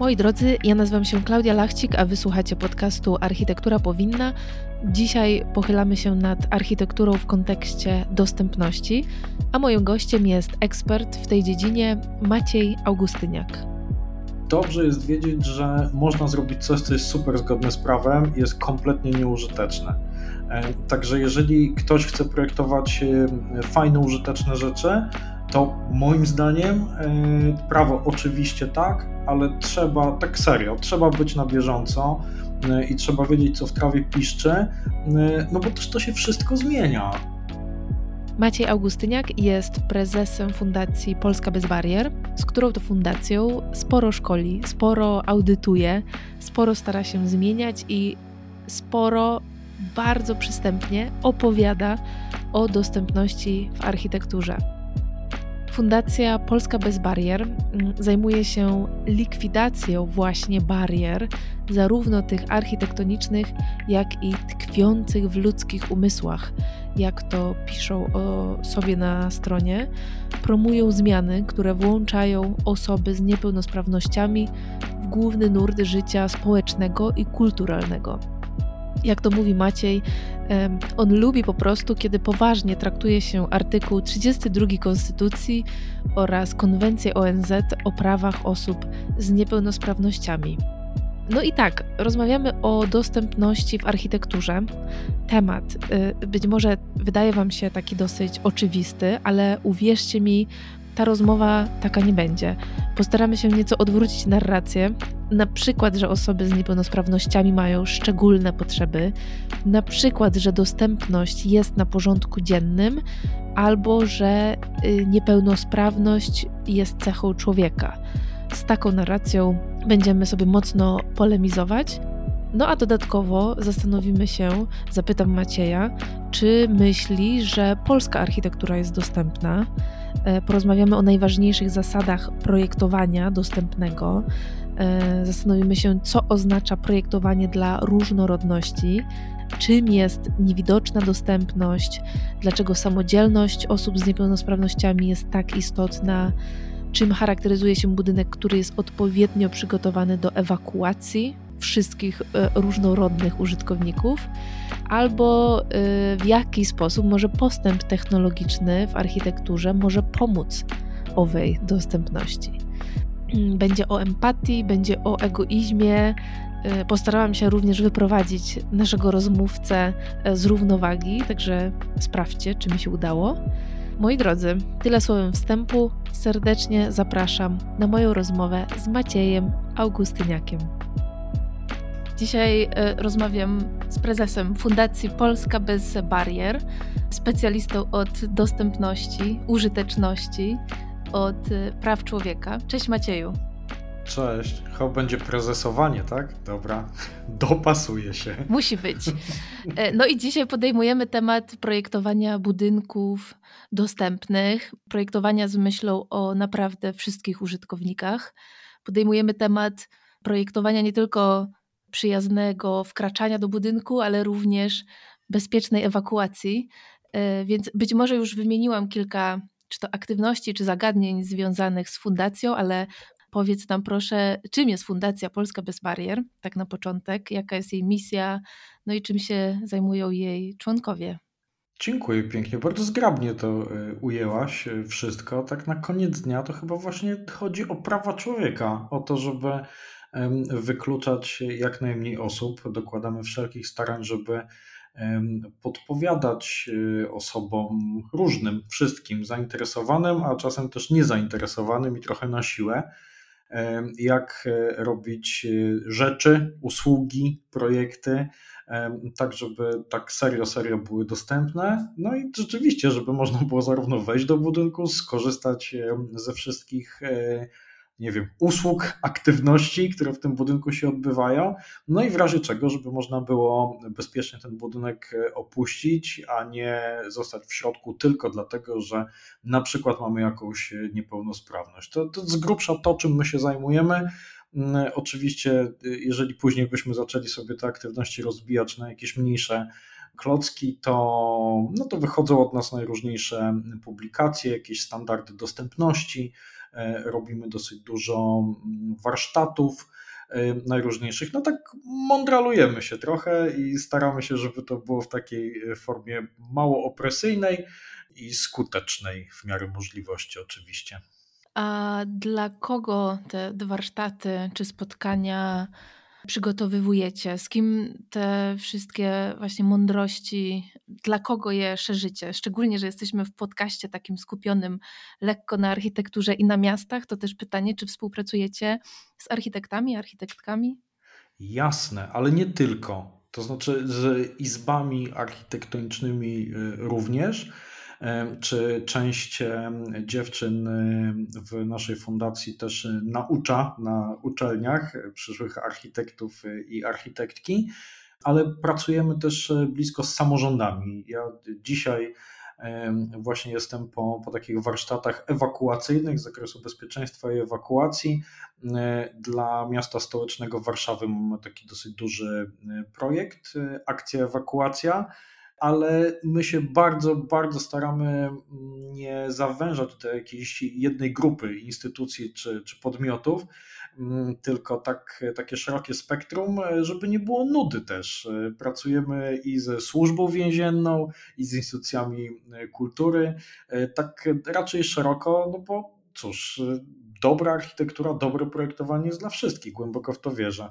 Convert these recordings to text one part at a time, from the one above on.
Moi drodzy, ja nazywam się Klaudia Lachcik, a wysłuchacie podcastu Architektura Powinna. Dzisiaj pochylamy się nad architekturą w kontekście dostępności, a moim gościem jest ekspert w tej dziedzinie Maciej Augustyniak. Dobrze jest wiedzieć, że można zrobić coś, co jest super zgodne z prawem i jest kompletnie nieużyteczne. E, także jeżeli ktoś chce projektować e, fajne, użyteczne rzeczy, to moim zdaniem e, prawo oczywiście tak, ale trzeba tak serio, trzeba być na bieżąco e, i trzeba wiedzieć, co w trawie piszczy, e, no bo też to się wszystko zmienia. Maciej Augustyniak jest prezesem Fundacji Polska Bez Barier, z którą to fundacją sporo szkoli, sporo audytuje, sporo stara się zmieniać i sporo, bardzo przystępnie opowiada o dostępności w architekturze. Fundacja Polska Bez Barier mm, zajmuje się likwidacją właśnie barier, zarówno tych architektonicznych, jak i tkwiących w ludzkich umysłach, jak to piszą o sobie na stronie. Promują zmiany, które włączają osoby z niepełnosprawnościami w główny nurt życia społecznego i kulturalnego jak to mówi Maciej, on lubi po prostu, kiedy poważnie traktuje się artykuł 32 Konstytucji oraz Konwencję ONZ o prawach osób z niepełnosprawnościami. No i tak, rozmawiamy o dostępności w architekturze. Temat y, być może wydaje Wam się taki dosyć oczywisty, ale uwierzcie mi, ta rozmowa taka nie będzie. Postaramy się nieco odwrócić narrację, na przykład, że osoby z niepełnosprawnościami mają szczególne potrzeby, na przykład, że dostępność jest na porządku dziennym, albo że y, niepełnosprawność jest cechą człowieka. Z taką narracją będziemy sobie mocno polemizować. No a dodatkowo zastanowimy się, zapytam Macieja, czy myśli, że polska architektura jest dostępna. E, porozmawiamy o najważniejszych zasadach projektowania dostępnego. E, zastanowimy się, co oznacza projektowanie dla różnorodności, czym jest niewidoczna dostępność, dlaczego samodzielność osób z niepełnosprawnościami jest tak istotna, czym charakteryzuje się budynek, który jest odpowiednio przygotowany do ewakuacji wszystkich e, różnorodnych użytkowników, albo e, w jaki sposób może postęp technologiczny w architekturze może pomóc owej dostępności. Mm, będzie o empatii, będzie o egoizmie. E, postarałam się również wyprowadzić naszego rozmówcę z równowagi, także sprawdźcie, czy mi się udało. Moi drodzy, tyle słowem wstępu. Serdecznie zapraszam na moją rozmowę z Maciejem Augustyniakiem. Dzisiaj e, rozmawiam z prezesem Fundacji Polska Bez Barier, specjalistą od dostępności, użyteczności, od e, praw człowieka. Cześć Macieju. Cześć. Chyba będzie prezesowanie, tak? Dobra. Dopasuje się. Musi być. E, no i dzisiaj podejmujemy temat projektowania budynków dostępnych, projektowania z myślą o naprawdę wszystkich użytkownikach. Podejmujemy temat projektowania nie tylko przyjaznego wkraczania do budynku, ale również bezpiecznej ewakuacji. E, więc być może już wymieniłam kilka czy to aktywności, czy zagadnień związanych z fundacją, ale powiedz nam proszę, czym jest Fundacja Polska Bez Barier, tak na początek, jaka jest jej misja, no i czym się zajmują jej członkowie. Dziękuję pięknie, bardzo zgrabnie to e, ujęłaś e, wszystko. Tak na koniec dnia to chyba właśnie chodzi o prawa człowieka, o to, żeby wykluczać jak najmniej osób. Dokładamy wszelkich starań, żeby podpowiadać e, osobom różnym, wszystkim zainteresowanym, a czasem też niezainteresowanym i trochę na siłę, jak e, robić e, rzeczy, usługi, projekty, tak żeby tak serio, serio były dostępne. No i rzeczywiście, żeby można było zarówno wejść do budynku, skorzystać ze wszystkich nie wiem, usług, aktywności, które w tym budynku się odbywają, no i w razie czego, żeby można było bezpiecznie ten budynek e, opuścić, a nie zostać w środku tylko dlatego, że na przykład mamy jakąś niepełnosprawność. To, to z grubsza to, czym my się zajmujemy. Mm, oczywiście, e, jeżeli później byśmy zaczęli sobie te aktywności rozbijać na jakieś mniejsze klocki, to, no to wychodzą od nas najróżniejsze publikacje, jakieś standardy dostępności, robimy dosyć dużo mm, warsztatów najróżniejszych. No tak mądralujemy się trochę i staramy się, żeby to było w takiej formie mało opresyjnej i skutecznej w miarę możliwości oczywiście. A dla kogo te warsztaty czy spotkania przygotowywujecie? Z kim te wszystkie właśnie mądrości, dla kogo je szerzycie? Szczególnie, że jesteśmy w podcaście takim skupionym lekko na architekturze i na miastach, to też pytanie, czy współpracujecie z architektami, architektkami? Jasne, ale nie tylko. To znaczy z izbami architektonicznymi y, również czy część dziewczyn w naszej fundacji też naucza na uczelniach przyszłych architektów i architektki, ale pracujemy też blisko z samorządami. Ja dzisiaj właśnie jestem po, po takich warsztatach ewakuacyjnych z zakresu bezpieczeństwa i ewakuacji. Dla miasta stołecznego Warszawy mamy taki dosyć duży projekt, akcja ewakuacja ale my się bardzo, bardzo staramy nie zawężać do jakiejś jednej grupy instytucji czy, czy podmiotów, mm, tylko tak, takie szerokie spektrum, żeby nie było nudy też. Pracujemy i ze służbą więzienną, i z instytucjami kultury, tak raczej szeroko, no bo cóż, dobra architektura, dobre projektowanie jest dla wszystkich, głęboko w to wierzę.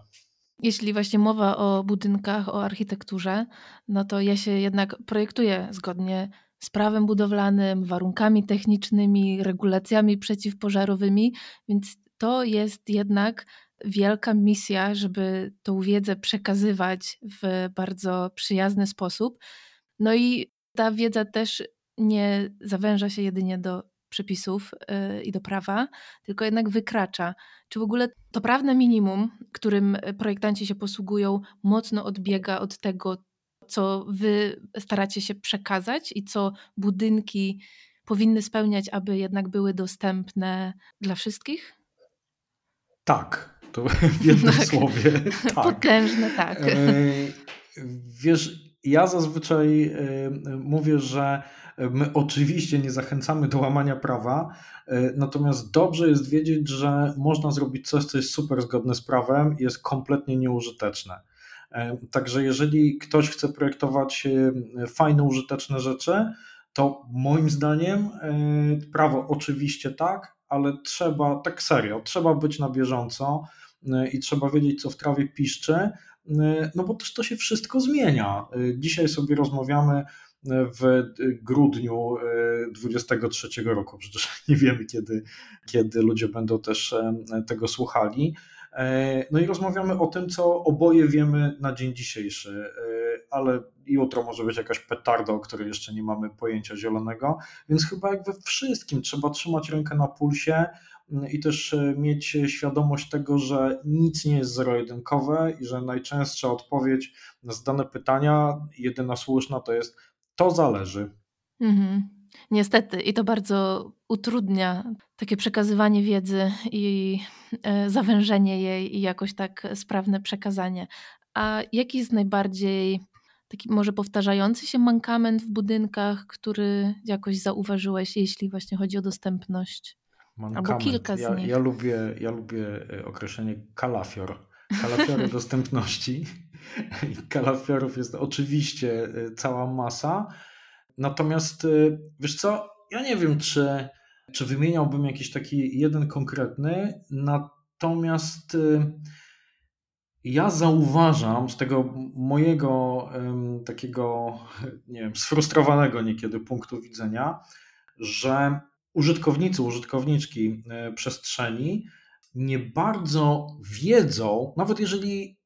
Jeśli właśnie mowa o budynkach, o architekturze, no to ja się jednak projektuję zgodnie z prawem budowlanym, warunkami technicznymi, regulacjami przeciwpożarowymi, więc to jest jednak wielka misja, żeby tą wiedzę przekazywać w bardzo przyjazny sposób. No i ta wiedza też nie zawęża się jedynie do przepisów y, i do prawa, tylko jednak wykracza. Czy w ogóle to prawne minimum, którym projektanci się posługują, mocno odbiega od tego, co wy staracie się przekazać i co budynki powinny spełniać, aby jednak były dostępne dla wszystkich? Tak, to w jednym tak. słowie. Tak. Potężne, tak. E, wiesz, ja zazwyczaj e, mówię, że My oczywiście nie zachęcamy do łamania prawa, e, natomiast dobrze jest wiedzieć, że można zrobić coś, co jest super zgodne z prawem i jest kompletnie nieużyteczne. Także jeżeli ktoś chce projektować fajne, użyteczne rzeczy, to moim zdaniem prawo oczywiście tak, ale trzeba, tak serio, trzeba być na bieżąco i trzeba wiedzieć, co w trawie piszczy, no bo też to się wszystko zmienia. Dzisiaj sobie rozmawiamy w grudniu 2023 e, roku. Przecież nie wiemy, kiedy, kiedy ludzie będą też e, tego słuchali. E, no i rozmawiamy o tym, co oboje wiemy na dzień dzisiejszy, ale jutro może być jakaś petarda, o której jeszcze nie mamy pojęcia zielonego, więc chyba jak we wszystkim trzeba trzymać rękę na pulsie i też mieć świadomość tego, że nic nie jest zero-jedynkowe i że najczęstsza odpowiedź na zadane pytania, jedyna słuszna to jest to zależy. Mhm. Niestety, i to bardzo utrudnia takie przekazywanie wiedzy i e, zawężenie jej i jakoś tak sprawne przekazanie. A jaki jest najbardziej taki może powtarzający się mankament w budynkach, który jakoś zauważyłeś, jeśli właśnie chodzi o dostępność? Mankament. Albo kilka z ja, nich. Ja lubię, ja lubię e, określenie kalafior. Kalafiory dostępności. Kalafiorów jest oczywiście e, cała masa. Natomiast y, wiesz co, ja nie wiem, czy, czy wymieniałbym jakiś taki jeden konkretny, natomiast ja zauważam z tego mojego takiego, nie wiem, sfrustrowanego niekiedy punktu widzenia, że użytkownicy, użytkowniczki y, przestrzeni nie bardzo wiedzą, nawet jeżeli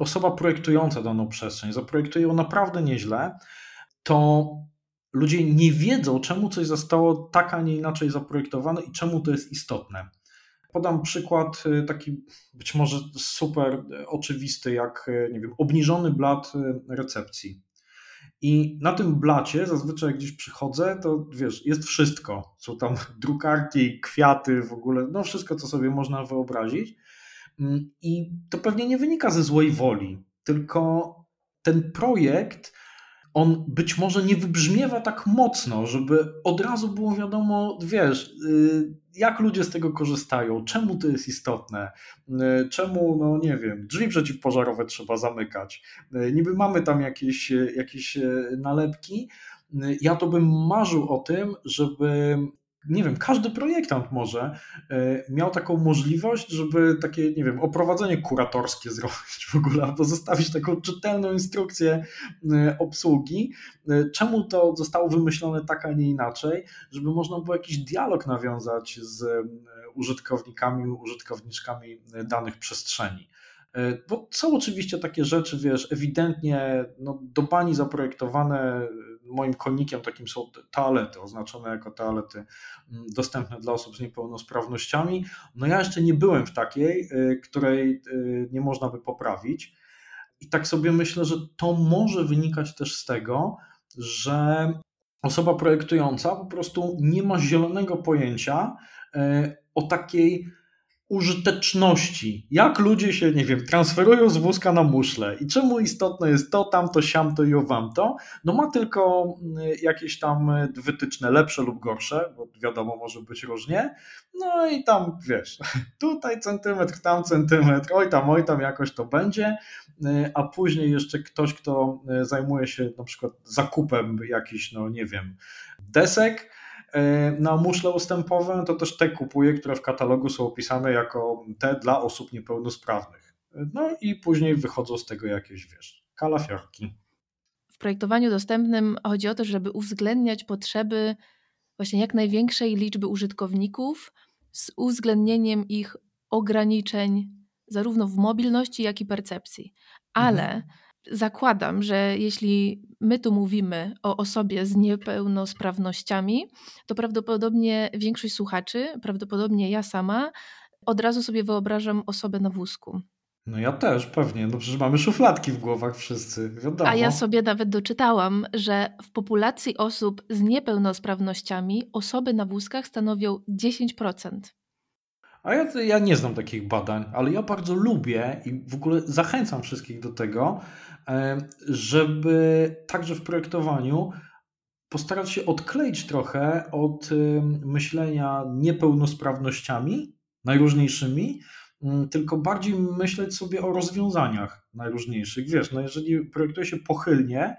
osoba projektująca daną przestrzeń zaprojektuje ją naprawdę nieźle, to ludzie nie wiedzą, czemu coś zostało tak, a nie inaczej zaprojektowane i czemu to jest istotne. Podam przykład y, taki być może super oczywisty, jak nie wiem, obniżony blat recepcji. I na tym blacie zazwyczaj gdzieś przychodzę, to wiesz, jest wszystko. Są tam drukarki, kwiaty, w ogóle, no wszystko, co sobie można wyobrazić. Mm, I to pewnie nie wynika ze złej woli, tylko ten projekt on być może nie wybrzmiewa tak mocno, żeby od razu było wiadomo, wiesz, y, jak ludzie z tego korzystają, czemu to jest istotne, y, czemu, no nie wiem, drzwi przeciwpożarowe trzeba zamykać. Y, niby mamy tam jakieś, jakieś nalepki. Ja to bym marzył o tym, żeby nie wiem, każdy projektant może e, miał taką możliwość, żeby takie, nie wiem, oprowadzenie kuratorskie zrobić w ogóle, albo zostawić taką czytelną instrukcję e, obsługi, e, czemu to zostało wymyślone tak, a nie inaczej, żeby można było jakiś dialog nawiązać z użytkownikami, użytkowniczkami danych przestrzeni. Bo są oczywiście takie rzeczy, wiesz, ewidentnie no, do bani zaprojektowane moim konikiem takim są toalety, oznaczone jako toalety mm, dostępne dla osób z niepełnosprawnościami. No ja jeszcze nie byłem w takiej, y, której nie można by poprawić. I tak sobie myślę, że to może wynikać też z tego, że osoba projektująca po prostu nie ma zielonego pojęcia o takiej użyteczności. Jak ludzie się, nie wiem, transferują z wózka na muszle i czemu istotne jest to, tamto, siamto i owamto, no ma tylko mm, jakieś tam wytyczne lepsze lub gorsze, bo wiadomo, może być różnie, no i tam, wiesz, tutaj centymetr, tam centymetr, oj tam, oj tam jakoś to będzie, a później jeszcze ktoś, kto zajmuje się na przykład zakupem jakichś, no nie wiem, desek, na muszle ustępowe, to też te kupuję, które w katalogu są opisane jako te dla osób niepełnosprawnych. No i później wychodzą z tego jakieś, wiesz, kalafiorki. W projektowaniu dostępnym chodzi o to, żeby uwzględniać potrzeby właśnie jak największej liczby użytkowników z uwzględnieniem ich ograniczeń zarówno w mobilności, jak i percepcji. Ale mhm zakładam, że jeśli my tu mówimy o osobie z niepełnosprawnościami, to prawdopodobnie większość słuchaczy, prawdopodobnie ja sama, od razu sobie wyobrażam osobę na wózku. No ja też, pewnie. No przecież mamy szufladki w głowach wszyscy, wiadomo. A ja sobie nawet doczytałam, że w populacji osób z niepełnosprawnościami osoby na wózkach stanowią 10%. A ja, ja nie znam takich badań, ale ja bardzo lubię i w ogóle zachęcam wszystkich do tego, żeby także w projektowaniu postarać się odkleić trochę od myślenia niepełnosprawnościami najróżniejszymi, mm, tylko bardziej myśleć sobie o rozwiązaniach najróżniejszych. Wiesz, no jeżeli projektuje się pochylnie,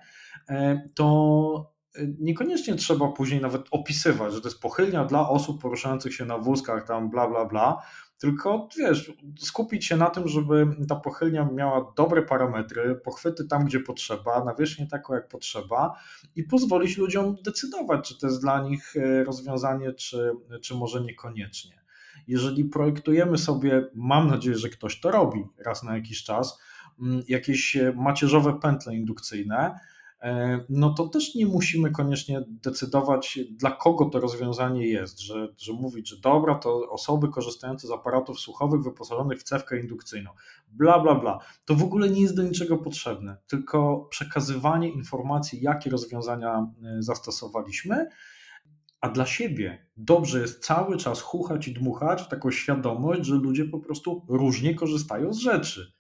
to niekoniecznie trzeba później nawet opisywać, że to jest pochylnia dla osób poruszających się na wózkach, tam bla, bla, bla, tylko wiesz, skupić się na tym, żeby ta pochylnia miała dobre parametry, pochwyty tam, gdzie potrzeba, nawierzchnię taką, jak potrzeba i pozwolić ludziom decydować, czy to jest dla nich e, rozwiązanie, czy, czy może niekoniecznie. Jeżeli projektujemy sobie, mam nadzieję, że ktoś to robi raz na jakiś czas, mm, jakieś macierzowe pętle indukcyjne, E, no to też nie musimy koniecznie decydować, dla kogo to rozwiązanie jest, że, że mówić, że dobra, to osoby korzystające z aparatów słuchowych wyposażonych w cewkę indukcyjną, bla, bla, bla. To w ogóle nie jest do niczego potrzebne, tylko przekazywanie informacji, jakie rozwiązania e, zastosowaliśmy, a dla siebie dobrze jest cały czas chuchać i dmuchać w taką świadomość, że ludzie po prostu różnie korzystają z rzeczy.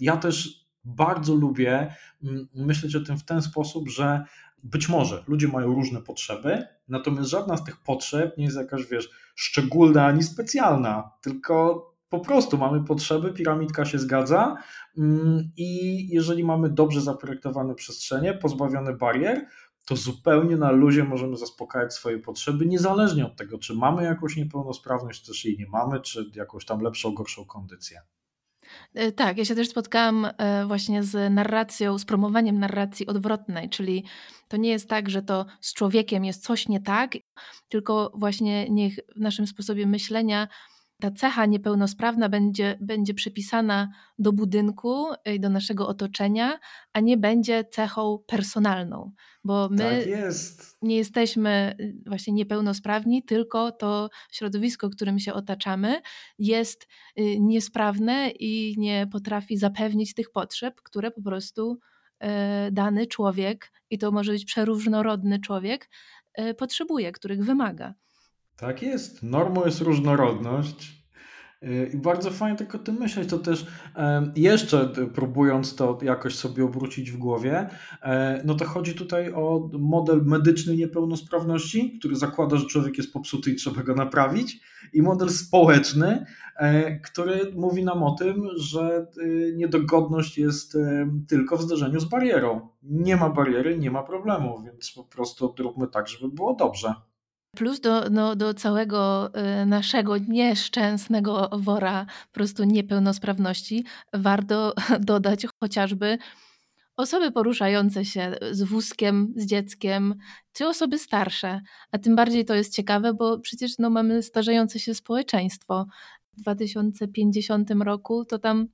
Ja też bardzo lubię mm, myśleć o tym w ten sposób, że być może ludzie mają różne potrzeby, natomiast żadna z tych potrzeb nie jest jakaś, wiesz, szczególna ani specjalna, tylko po prostu mamy potrzeby, piramidka się zgadza mm, i jeżeli mamy dobrze zaprojektowane przestrzenie, pozbawione barier, to zupełnie na luzie możemy zaspokajać swoje potrzeby, niezależnie od tego, czy mamy jakąś niepełnosprawność, czy jej nie mamy, czy jakąś tam lepszą, gorszą kondycję. E, tak, ja się też spotkałam e, właśnie z narracją, z promowaniem narracji odwrotnej, czyli to nie jest tak, że to z człowiekiem jest coś nie tak, tylko właśnie niech w naszym sposobie myślenia ta cecha niepełnosprawna będzie, będzie przypisana do budynku i do naszego otoczenia, a nie będzie cechą personalną, bo my tak jest. nie jesteśmy y, właśnie niepełnosprawni, tylko to środowisko, którym się otaczamy, jest y, niesprawne i nie potrafi zapewnić tych potrzeb, które po prostu e, dany człowiek, i to może być przeróżnorodny człowiek, potrzebuje, których wymaga. Tak jest. Normą jest różnorodność. I bardzo fajnie tak o tym myśleć, to też jeszcze próbując to jakoś sobie obrócić w głowie, e, no to chodzi tutaj o model medyczny niepełnosprawności, który zakłada, że człowiek jest popsuty i trzeba go naprawić, i model społeczny, e, który mówi nam o tym, że y, niedogodność jest tylko w zderzeniu z barierą. Nie ma bariery, nie ma problemu, więc po prostu zróbmy tak, żeby było dobrze. Plus do, no, do całego y, naszego nieszczęsnego wora po prostu niepełnosprawności warto dodać chociażby osoby poruszające się z wózkiem, z dzieckiem, czy osoby starsze. A tym bardziej to jest ciekawe, bo przecież no, mamy starzejące się społeczeństwo. W 2050 roku to tam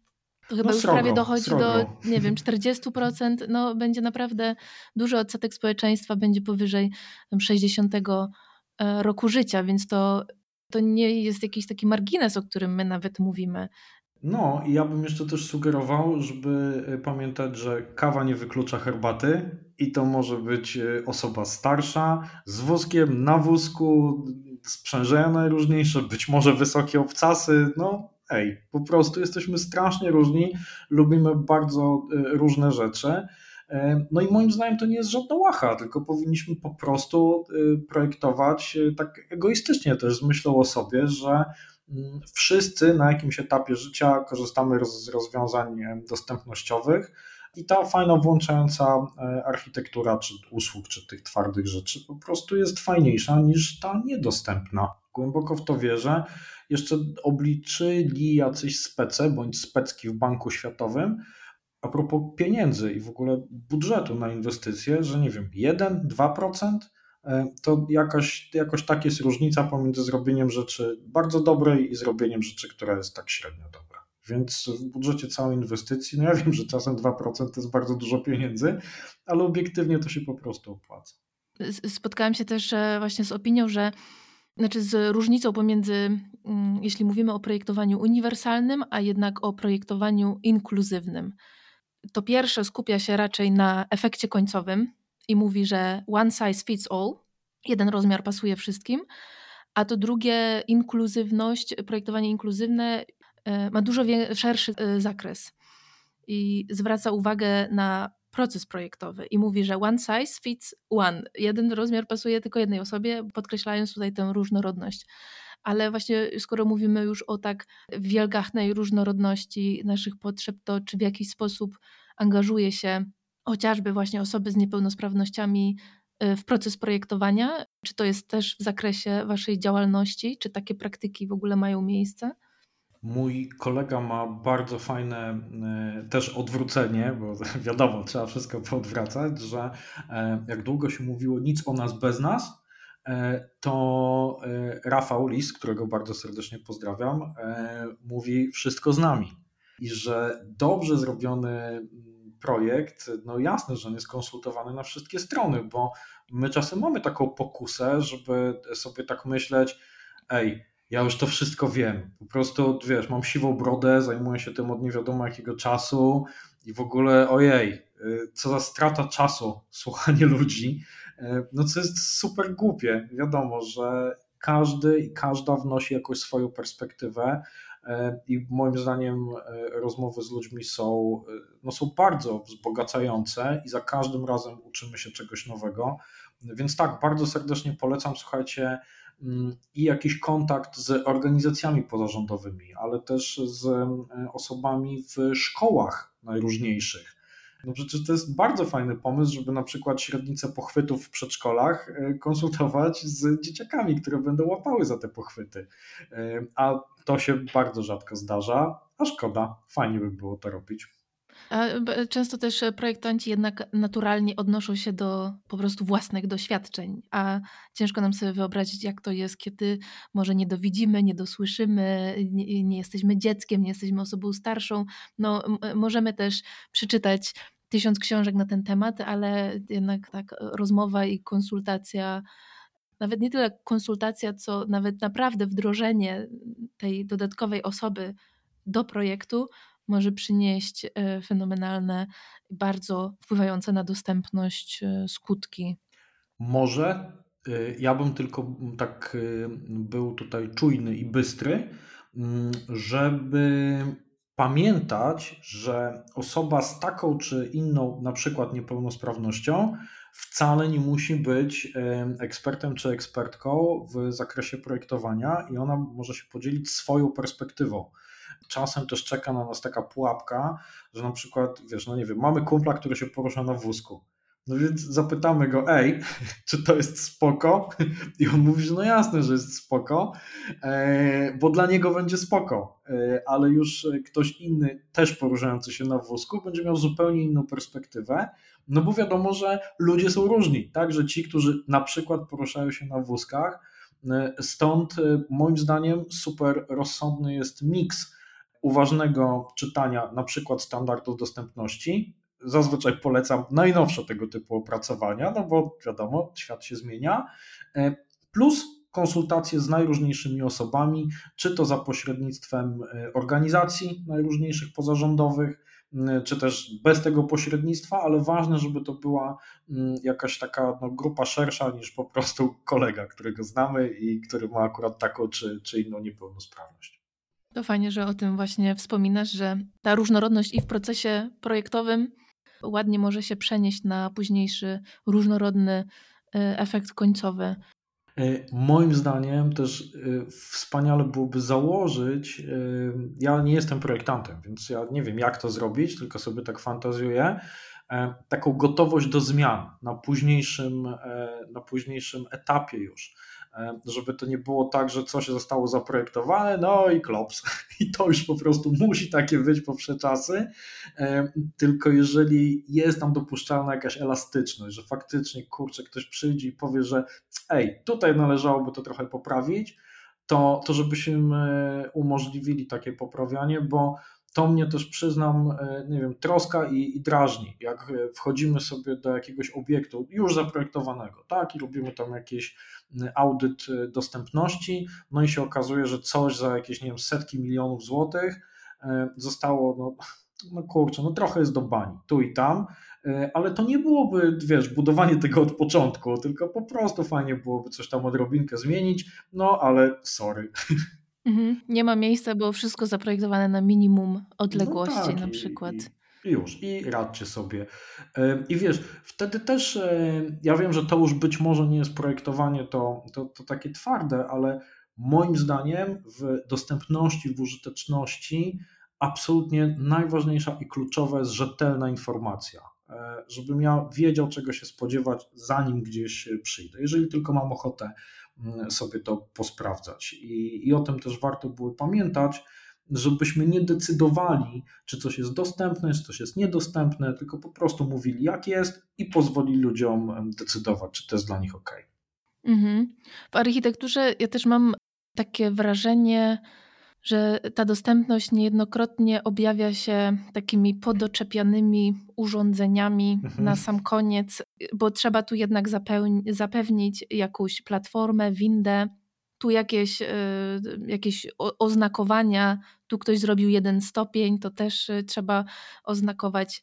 to chyba no już prawie dochodzi srogo. do, nie wiem, 40%. No, będzie naprawdę duży odsetek społeczeństwa, będzie powyżej 60 E, roku życia, więc to, to nie jest jakiś taki margines, o którym my nawet mówimy. No, i ja bym jeszcze też sugerował, żeby e, pamiętać, że kawa nie wyklucza herbaty i to może być e, osoba starsza, z wózkiem, na wózku, sprzężenia najróżniejsze, być może wysokie obcasy. No, ej, po prostu jesteśmy strasznie różni, lubimy bardzo różne rzeczy. E, no i moim zdaniem to nie jest żadna łacha, tylko powinniśmy po prostu e, projektować e, tak egoistycznie też z myślą o sobie, że mm, wszyscy na jakimś etapie życia korzystamy z rozwiązań dostępnościowych i ta fajna włączająca architektura czy usług, czy tych twardych rzeczy po prostu jest fajniejsza niż ta niedostępna. Głęboko w to wierzę. Jeszcze obliczyli jacyś spece bądź specki w Banku Światowym, a propos pieniędzy i w ogóle budżetu na inwestycje, że nie wiem, 1-2%, e, to jakaś, jakoś tak jest różnica pomiędzy zrobieniem rzeczy bardzo dobrej i zrobieniem rzeczy, która jest tak średnio dobra. Więc w budżecie całej inwestycji, no ja wiem, że czasem 2% to jest bardzo dużo pieniędzy, ale obiektywnie to się po prostu opłaca. Spotkałam się też e, właśnie z opinią, że znaczy z różnicą pomiędzy, mm, jeśli mówimy o projektowaniu uniwersalnym, a jednak o projektowaniu inkluzywnym to pierwsze skupia się raczej na efekcie końcowym i mówi, że one size fits all, jeden rozmiar pasuje wszystkim, a to drugie, inkluzywność, projektowanie inkluzywne e, ma dużo szerszy e, zakres i zwraca uwagę na proces projektowy i mówi, że one size fits one. Jeden rozmiar pasuje tylko jednej osobie, podkreślając tutaj tę różnorodność ale właśnie skoro mówimy już o tak wielgachnej różnorodności naszych potrzeb, to czy w jakiś sposób angażuje się chociażby właśnie osoby z niepełnosprawnościami y, w proces projektowania? Czy to jest też w zakresie Waszej działalności? Czy takie praktyki w ogóle mają miejsce? Mój kolega ma bardzo fajne y, też odwrócenie, bo wiadomo, trzeba wszystko poodwracać, że e, jak długo się mówiło nic o nas bez nas, E, to e, Rafał Lis, którego bardzo serdecznie pozdrawiam, e, mówi wszystko z nami. I że dobrze zrobiony mm, projekt, no jasne, że on jest konsultowany na wszystkie strony, bo my czasem mamy taką pokusę, żeby sobie tak myśleć, ej, ja już to wszystko wiem. Po prostu, wiesz, mam siwą brodę, zajmuję się tym od nie wiadomo jakiego czasu i w ogóle, ojej, y, co za strata czasu słuchanie ludzi. E, no co jest super głupie. Wiadomo, że każdy i każda wnosi jakąś swoją perspektywę e, i moim zdaniem e, rozmowy z ludźmi są, no są bardzo wzbogacające i za każdym razem uczymy się czegoś nowego. Więc tak, bardzo serdecznie polecam, słuchajcie, mm, i jakiś kontakt z organizacjami pozarządowymi, ale też z osobami w szkołach najróżniejszych no przecież to jest bardzo fajny pomysł, żeby na przykład średnicę pochwytów w przedszkolach e, konsultować z dzieciakami, które będą łapały za te pochwyty. E, a to się bardzo rzadko zdarza, a szkoda, fajnie by było to robić. Często też projektanci jednak naturalnie odnoszą się do po prostu własnych doświadczeń, a ciężko nam sobie wyobrazić, jak to jest, kiedy może nie dowidzimy, nie dosłyszymy, nie, nie jesteśmy dzieckiem, nie jesteśmy osobą starszą. No, możemy też przeczytać tysiąc książek na ten temat, ale jednak tak rozmowa i konsultacja, nawet nie tyle konsultacja, co nawet naprawdę wdrożenie tej dodatkowej osoby do projektu może przynieść e, fenomenalne, bardzo wpływające na dostępność e, skutki. Może. E, ja bym tylko tak był tutaj czujny i bystry, mm, żeby pamiętać, że osoba z taką czy inną, na przykład niepełnosprawnością, wcale nie musi być ekspertem czy ekspertką w zakresie projektowania i ona może się podzielić swoją perspektywą. Czasem też czeka na nas taka pułapka, że na przykład, wiesz, no nie wiem, mamy kumpla, który się porusza na wózku no więc zapytamy go, ej, czy to jest spoko? I on mówi, że no jasne, że jest spoko, e, bo dla niego będzie spoko, e, ale już ktoś inny, też poruszający się na wózku, będzie miał zupełnie inną perspektywę, no bo wiadomo, że ludzie są różni, tak, że ci, którzy na przykład poruszają się na wózkach, e, stąd moim zdaniem super rozsądny jest miks uważnego czytania na przykład standardów dostępności, zazwyczaj polecam najnowsze tego typu opracowania, no bo wiadomo, świat się zmienia, e, plus konsultacje z najróżniejszymi osobami, czy to za pośrednictwem e, organizacji najróżniejszych pozarządowych, czy też bez tego pośrednictwa, ale ważne, żeby to była jakaś taka no, grupa szersza niż po prostu kolega, którego znamy i który ma akurat taką czy, czy inną niepełnosprawność. To fajnie, że o tym właśnie wspominasz, że ta różnorodność i w procesie projektowym ładnie może się przenieść na późniejszy różnorodny e, efekt końcowy. E, moim zdaniem też e, wspaniale byłoby założyć, ja nie jestem projektantem, więc ja nie wiem jak to zrobić, tylko sobie tak fantazjuję, taką gotowość do zmian na późniejszym, na późniejszym etapie już E, żeby to nie było tak, że coś zostało zaprojektowane, no i klops. I to już po prostu musi takie być po czasy. E, tylko jeżeli jest tam dopuszczalna jakaś elastyczność, że faktycznie kurczę, ktoś przyjdzie i powie, że ej, tutaj należałoby to trochę poprawić, to, to żebyśmy umożliwili takie poprawianie, bo to mnie też przyznam, e, nie wiem, troska i, i drażni, jak wchodzimy sobie do jakiegoś obiektu już zaprojektowanego, tak, i robimy tam jakiś audyt e, dostępności, no i się okazuje, że coś za jakieś, nie wiem, setki milionów złotych e, zostało, no, no kurczę, no trochę jest do bani, tu i tam, ale to nie byłoby, wiesz, budowanie tego od początku, tylko po prostu fajnie byłoby coś tam odrobinkę zmienić, no ale sorry. Mhm. Nie ma miejsca, bo wszystko zaprojektowane na minimum odległości no tak, na przykład. I, i już, i radźcie sobie. I wiesz, wtedy też, ja wiem, że to już być może nie jest projektowanie to, to, to takie twarde, ale moim zdaniem w dostępności, w użyteczności absolutnie najważniejsza i kluczowa jest rzetelna informacja. E, żebym ja wiedział, czego się spodziewać, zanim gdzieś przyjdę. Jeżeli tylko mam ochotę sobie to posprawdzać. I, i o tym też warto było pamiętać, żebyśmy nie decydowali, czy coś jest dostępne, czy coś jest niedostępne, tylko po prostu mówili, jak jest i pozwolili ludziom decydować, czy to jest dla nich ok. Mhm. W architekturze ja też mam takie wrażenie, że ta dostępność niejednokrotnie objawia się takimi podoczepianymi urządzeniami mhm. na sam koniec, bo trzeba tu jednak zapewnić jakąś platformę, windę, tu jakieś, y, jakieś oznakowania, tu ktoś zrobił jeden stopień, to też y, trzeba oznakować.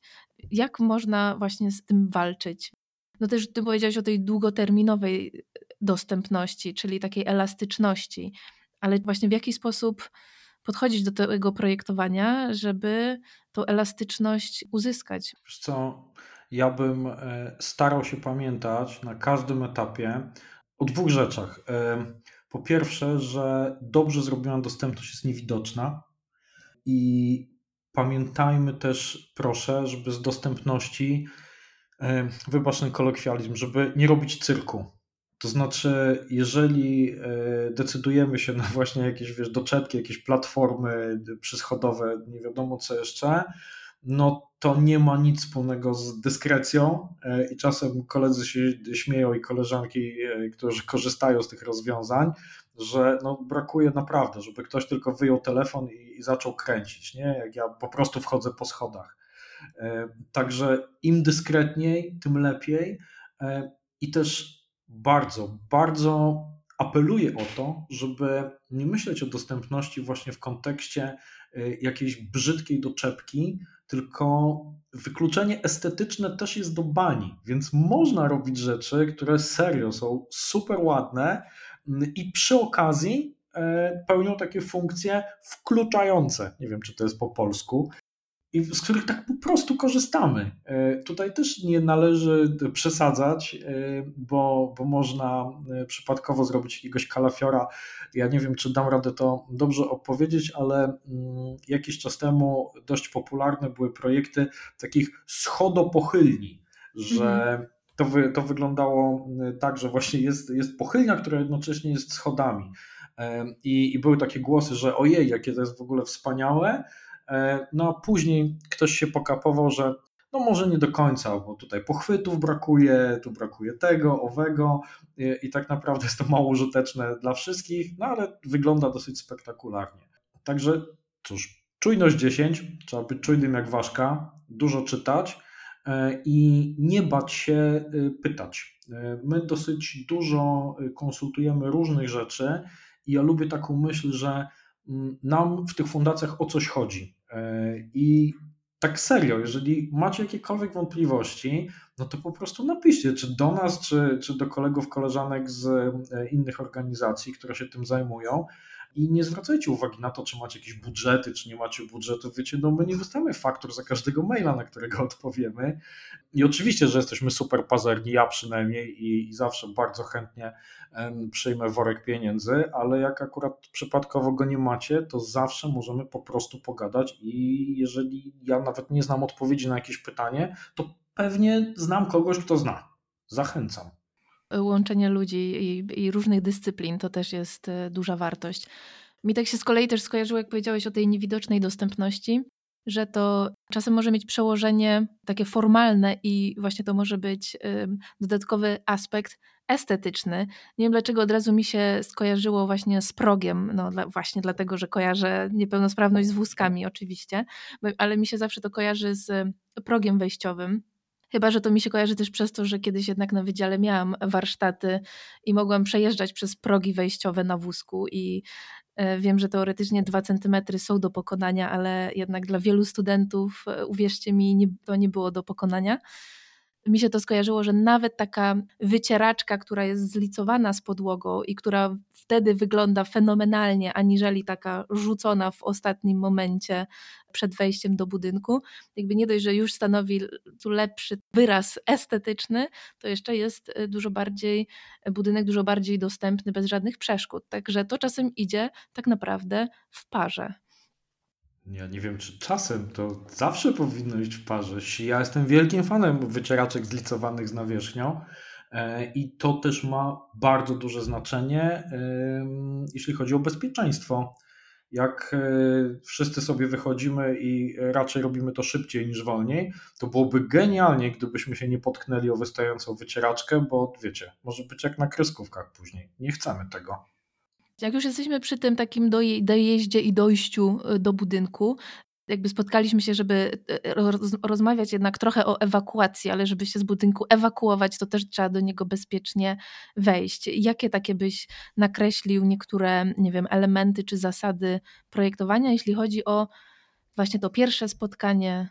Jak można właśnie z tym walczyć? No też ty powiedziałeś o tej długoterminowej dostępności, czyli takiej elastyczności ale właśnie w jaki sposób podchodzić do tego projektowania, żeby tą elastyczność uzyskać? Wiesz co, ja bym e, starał się pamiętać na każdym etapie o dwóch rzeczach. E, po pierwsze, że dobrze zrobiona dostępność jest niewidoczna i pamiętajmy też, proszę, żeby z dostępności, e, wybacz ten kolokwializm, żeby nie robić cyrku to znaczy, jeżeli e, decydujemy się na właśnie jakieś wiesz, doczepki, jakieś platformy przyschodowe, nie wiadomo co jeszcze, no to nie ma nic wspólnego z dyskrecją e, i czasem koledzy się śmieją i koleżanki, e, którzy korzystają z tych rozwiązań, że no brakuje naprawdę, żeby ktoś tylko wyjął telefon i, i zaczął kręcić, nie? jak ja po prostu wchodzę po schodach. Także im dyskretniej, tym lepiej i też bardzo, bardzo apeluję o to, żeby nie myśleć o dostępności właśnie w kontekście y, jakiejś brzydkiej doczepki, tylko wykluczenie estetyczne też jest do bani, więc można robić rzeczy, które serio są super ładne mm, i przy okazji pełnią takie funkcje wkluczające. Nie wiem, czy to jest po polsku, i z których tak po prostu korzystamy. E, tutaj też nie należy przesadzać, e, bo, bo można e, przypadkowo zrobić jakiegoś kalafiora. Ja nie wiem, czy dam radę to dobrze opowiedzieć, ale mm, jakiś czas temu dość popularne były projekty takich schodopochylni, że mhm. to, wy, to wyglądało tak, że właśnie jest, jest pochylnia, która jednocześnie jest schodami. I, I były takie głosy, że ojej, jakie to jest w ogóle wspaniałe, no a później ktoś się pokapował, że no może nie do końca, bo tutaj pochwytów brakuje, tu brakuje tego, owego i, i tak naprawdę jest to mało użyteczne dla wszystkich, no ale wygląda dosyć spektakularnie. Także cóż, czujność 10, trzeba być czujnym jak ważka, dużo czytać e, i nie bać się e, pytać. My dosyć dużo konsultujemy różnych rzeczy i ja lubię taką myśl, że mm, nam w tych fundacjach o coś chodzi. E, I tak serio, jeżeli macie jakiekolwiek wątpliwości, no to po prostu napiszcie, czy do nas, czy, czy do kolegów, koleżanek z e, innych organizacji, które się tym zajmują. I nie zwracajcie uwagi na to, czy macie jakieś budżety, czy nie macie budżetu. Wiecie, no my nie wystawiamy faktur za każdego maila, na którego odpowiemy. I oczywiście, że jesteśmy super pazerni, ja przynajmniej, i, i zawsze bardzo chętnie przyjmę worek pieniędzy, ale jak akurat przypadkowo go nie macie, to zawsze możemy po prostu pogadać. I jeżeli ja nawet nie znam odpowiedzi na jakieś pytanie, to pewnie znam kogoś, kto zna. Zachęcam łączenie ludzi i, i, różnych dyscyplin to też jest e, duża wartość. Mi tak się z kolei też skojarzyło, jak powiedziałeś o tej niewidocznej dostępności, że to czasem może mieć przełożenie takie formalne i właśnie to może być dodatkowy aspekt estetyczny. Nie wiem dlaczego od razu mi się skojarzyło właśnie z progiem, no dla, właśnie dlatego, że kojarzę niepełnosprawność z wózkami oczywiście, ale mi się zawsze to kojarzy z progiem wejściowym Chyba, że to mi się kojarzy też przez to, że kiedyś jednak na wydziale miałam warsztaty i mogłam przejeżdżać przez progi wejściowe na wózku i e, wiem, że teoretycznie dwa centymetry są do pokonania, ale jednak dla wielu studentów, e, uwierzcie mi, to nie było do pokonania mi się to skojarzyło, że nawet taka wycieraczka, która jest zlicowana z podłogą i która wtedy wygląda fenomenalnie, aniżeli taka rzucona w ostatnim momencie przed wejściem do budynku, jakby nie dość, że już stanowi tu lepszy wyraz estetyczny, to jeszcze jest y, dużo bardziej, budynek dużo bardziej dostępny bez żadnych przeszkód. Także to czasem idzie tak naprawdę w parze. Ja nie wiem, czy czasem to zawsze powinno iść w parze. Ja jestem wielkim fanem wycieraczek zlicowanych z nawierzchnią e, i to też ma bardzo duże znaczenie, jeśli chodzi o bezpieczeństwo. Jak e, wszyscy sobie wychodzimy i raczej robimy to szybciej niż wolniej, to byłoby genialnie, gdybyśmy się nie potknęli o wystającą wycieraczkę, bo wiecie, może być jak na kreskówkach później. Nie chcemy tego. Jak już jesteśmy przy tym takim dojeździe i dojściu y, do budynku, jakby spotkaliśmy się, żeby y, rozmawiać jednak trochę o ewakuacji, ale żeby się z budynku ewakuować, to też trzeba do niego bezpiecznie wejść. Jakie takie byś nakreślił niektóre, nie wiem, elementy czy zasady projektowania, jeśli chodzi o właśnie to pierwsze spotkanie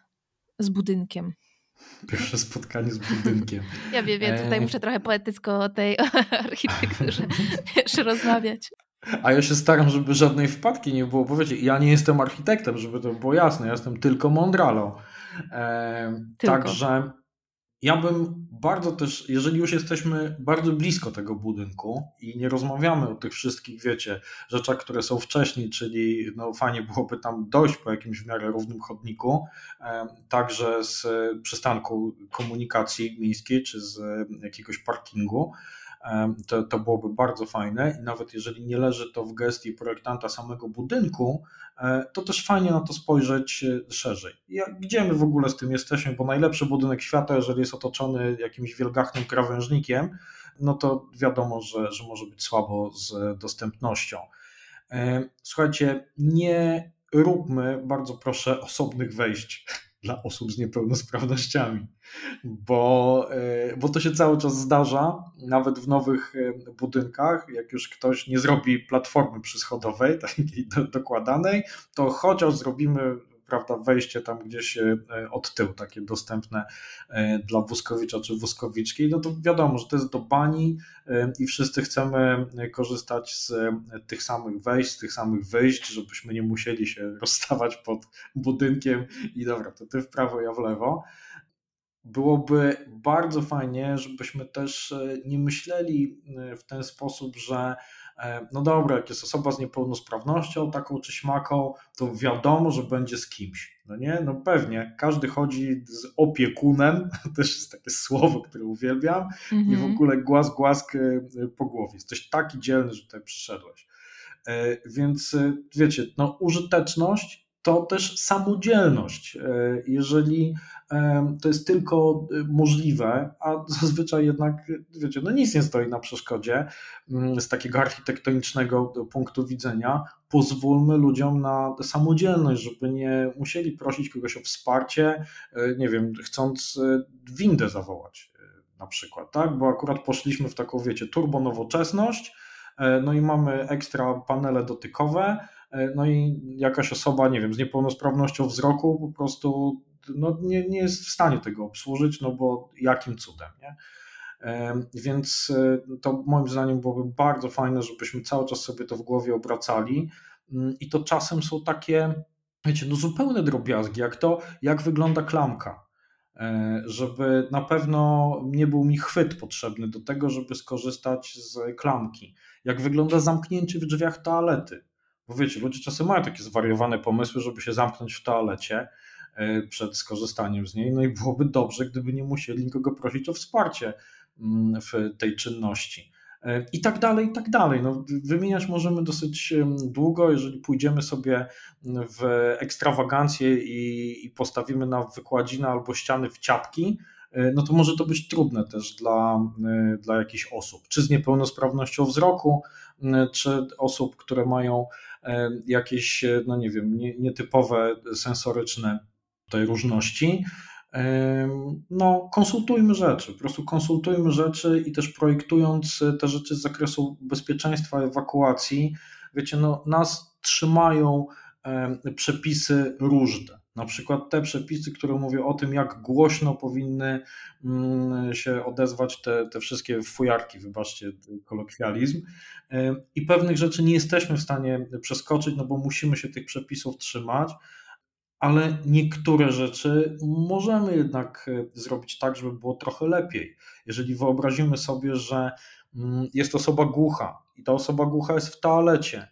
z budynkiem? Pierwsze spotkanie z budynkiem. Ja wiem, tutaj e, muszę trochę poetycko o tej architekturze rozmawiać. A ja się staram, żeby żadnej wpadki nie było, bo wiecie, ja nie jestem architektem, żeby to było jasne, ja jestem tylko mądralą. E, tylko. Także ja bym bardzo też, jeżeli już jesteśmy bardzo blisko tego budynku i nie rozmawiamy o tych wszystkich, wiecie, rzeczach, które są wcześniej, czyli no fajnie byłoby tam dojść po jakimś w miarę równym chodniku, e, także z przystanku komunikacji miejskiej czy z jakiegoś parkingu, to, to byłoby bardzo fajne i nawet jeżeli nie leży to w gestii projektanta samego budynku, e, to też fajnie na to spojrzeć e, szerzej. Gdzie my w ogóle z tym jesteśmy, bo najlepszy budynek świata, jeżeli jest otoczony jakimś wielgachnym krawężnikiem, no to wiadomo, że, że może być słabo z dostępnością. E, słuchajcie, nie róbmy bardzo proszę osobnych wejść dla osób z niepełnosprawnościami, bo, e, bo to się cały czas zdarza, nawet w nowych e, budynkach, jak już ktoś nie zrobi platformy przyschodowej, takiej dokładanej, to chociaż zrobimy prawda, wejście tam gdzieś od tyłu, takie dostępne dla wózkowicza czy wózkowiczki, no to wiadomo, że to jest do bani i wszyscy chcemy korzystać z tych samych wejść, z tych samych wyjść, żebyśmy nie musieli się rozstawać pod budynkiem. I dobra, to ty w prawo, ja w lewo. Byłoby bardzo fajnie, żebyśmy też e, nie myśleli e, w ten sposób, że e, no dobra, jak jest osoba z niepełnosprawnością, taką czy śmaką, to wiadomo, że będzie z kimś. No nie? No pewnie, każdy chodzi z opiekunem, też jest takie słowo, które uwielbiam, i w mhm. ogóle głaz, głask po głowie. Jesteś taki dzielny, że tutaj przyszedłeś. Więc wiecie, no użyteczność to też samodzielność. E, jeżeli e, to jest tylko e, możliwe, a zazwyczaj jednak, wiecie, no nic nie stoi na przeszkodzie mm, z takiego architektonicznego punktu widzenia, pozwólmy ludziom na samodzielność, żeby nie musieli prosić kogoś o wsparcie, nie wiem, chcąc windę zawołać na przykład, tak? Bo akurat poszliśmy w taką, wiecie, turbo nowoczesność, no i mamy ekstra panele dotykowe, no i jakaś osoba, nie wiem, z niepełnosprawnością wzroku po prostu no, nie, nie jest w stanie tego obsłużyć, no bo jakim cudem, nie? E, więc e, to moim zdaniem byłoby bardzo fajne, żebyśmy cały czas sobie to w głowie obracali. Mm, I to czasem są takie, wiecie, no zupełne drobiazgi, jak to, jak wygląda klamka. Żeby na pewno nie był mi chwyt potrzebny do tego, żeby skorzystać z klamki. Jak wygląda zamknięcie w drzwiach toalety bo wiecie, ludzie czasem mają takie zwariowane pomysły, żeby się zamknąć w toalecie e, przed skorzystaniem z niej. No i byłoby dobrze, gdyby nie musieli nikogo prosić o wsparcie mm, w tej czynności. E, I tak dalej, i tak dalej. No, wymieniać możemy dosyć długo, jeżeli pójdziemy sobie w ekstrawagancję i, i postawimy na wykładzinę albo ściany w ciapki, e, no to może to być trudne też dla, dla jakichś osób, czy z niepełnosprawnością wzroku, czy osób, które mają jakieś, no nie wiem, nietypowe sensoryczne tutaj różności. No, konsultujmy rzeczy, po prostu konsultujmy rzeczy i też projektując te rzeczy z zakresu bezpieczeństwa, ewakuacji, wiecie, no, nas trzymają przepisy różne. Na przykład te przepisy, które mówią o tym, jak głośno powinny mm, się odezwać te, te wszystkie fujarki, wybaczcie kolokwializm. I pewnych rzeczy nie jesteśmy w stanie przeskoczyć, no bo musimy się tych przepisów trzymać, ale niektóre rzeczy możemy jednak e, zrobić tak, żeby było trochę lepiej. Jeżeli wyobrazimy sobie, że mm, jest osoba głucha i ta osoba głucha jest w toalecie,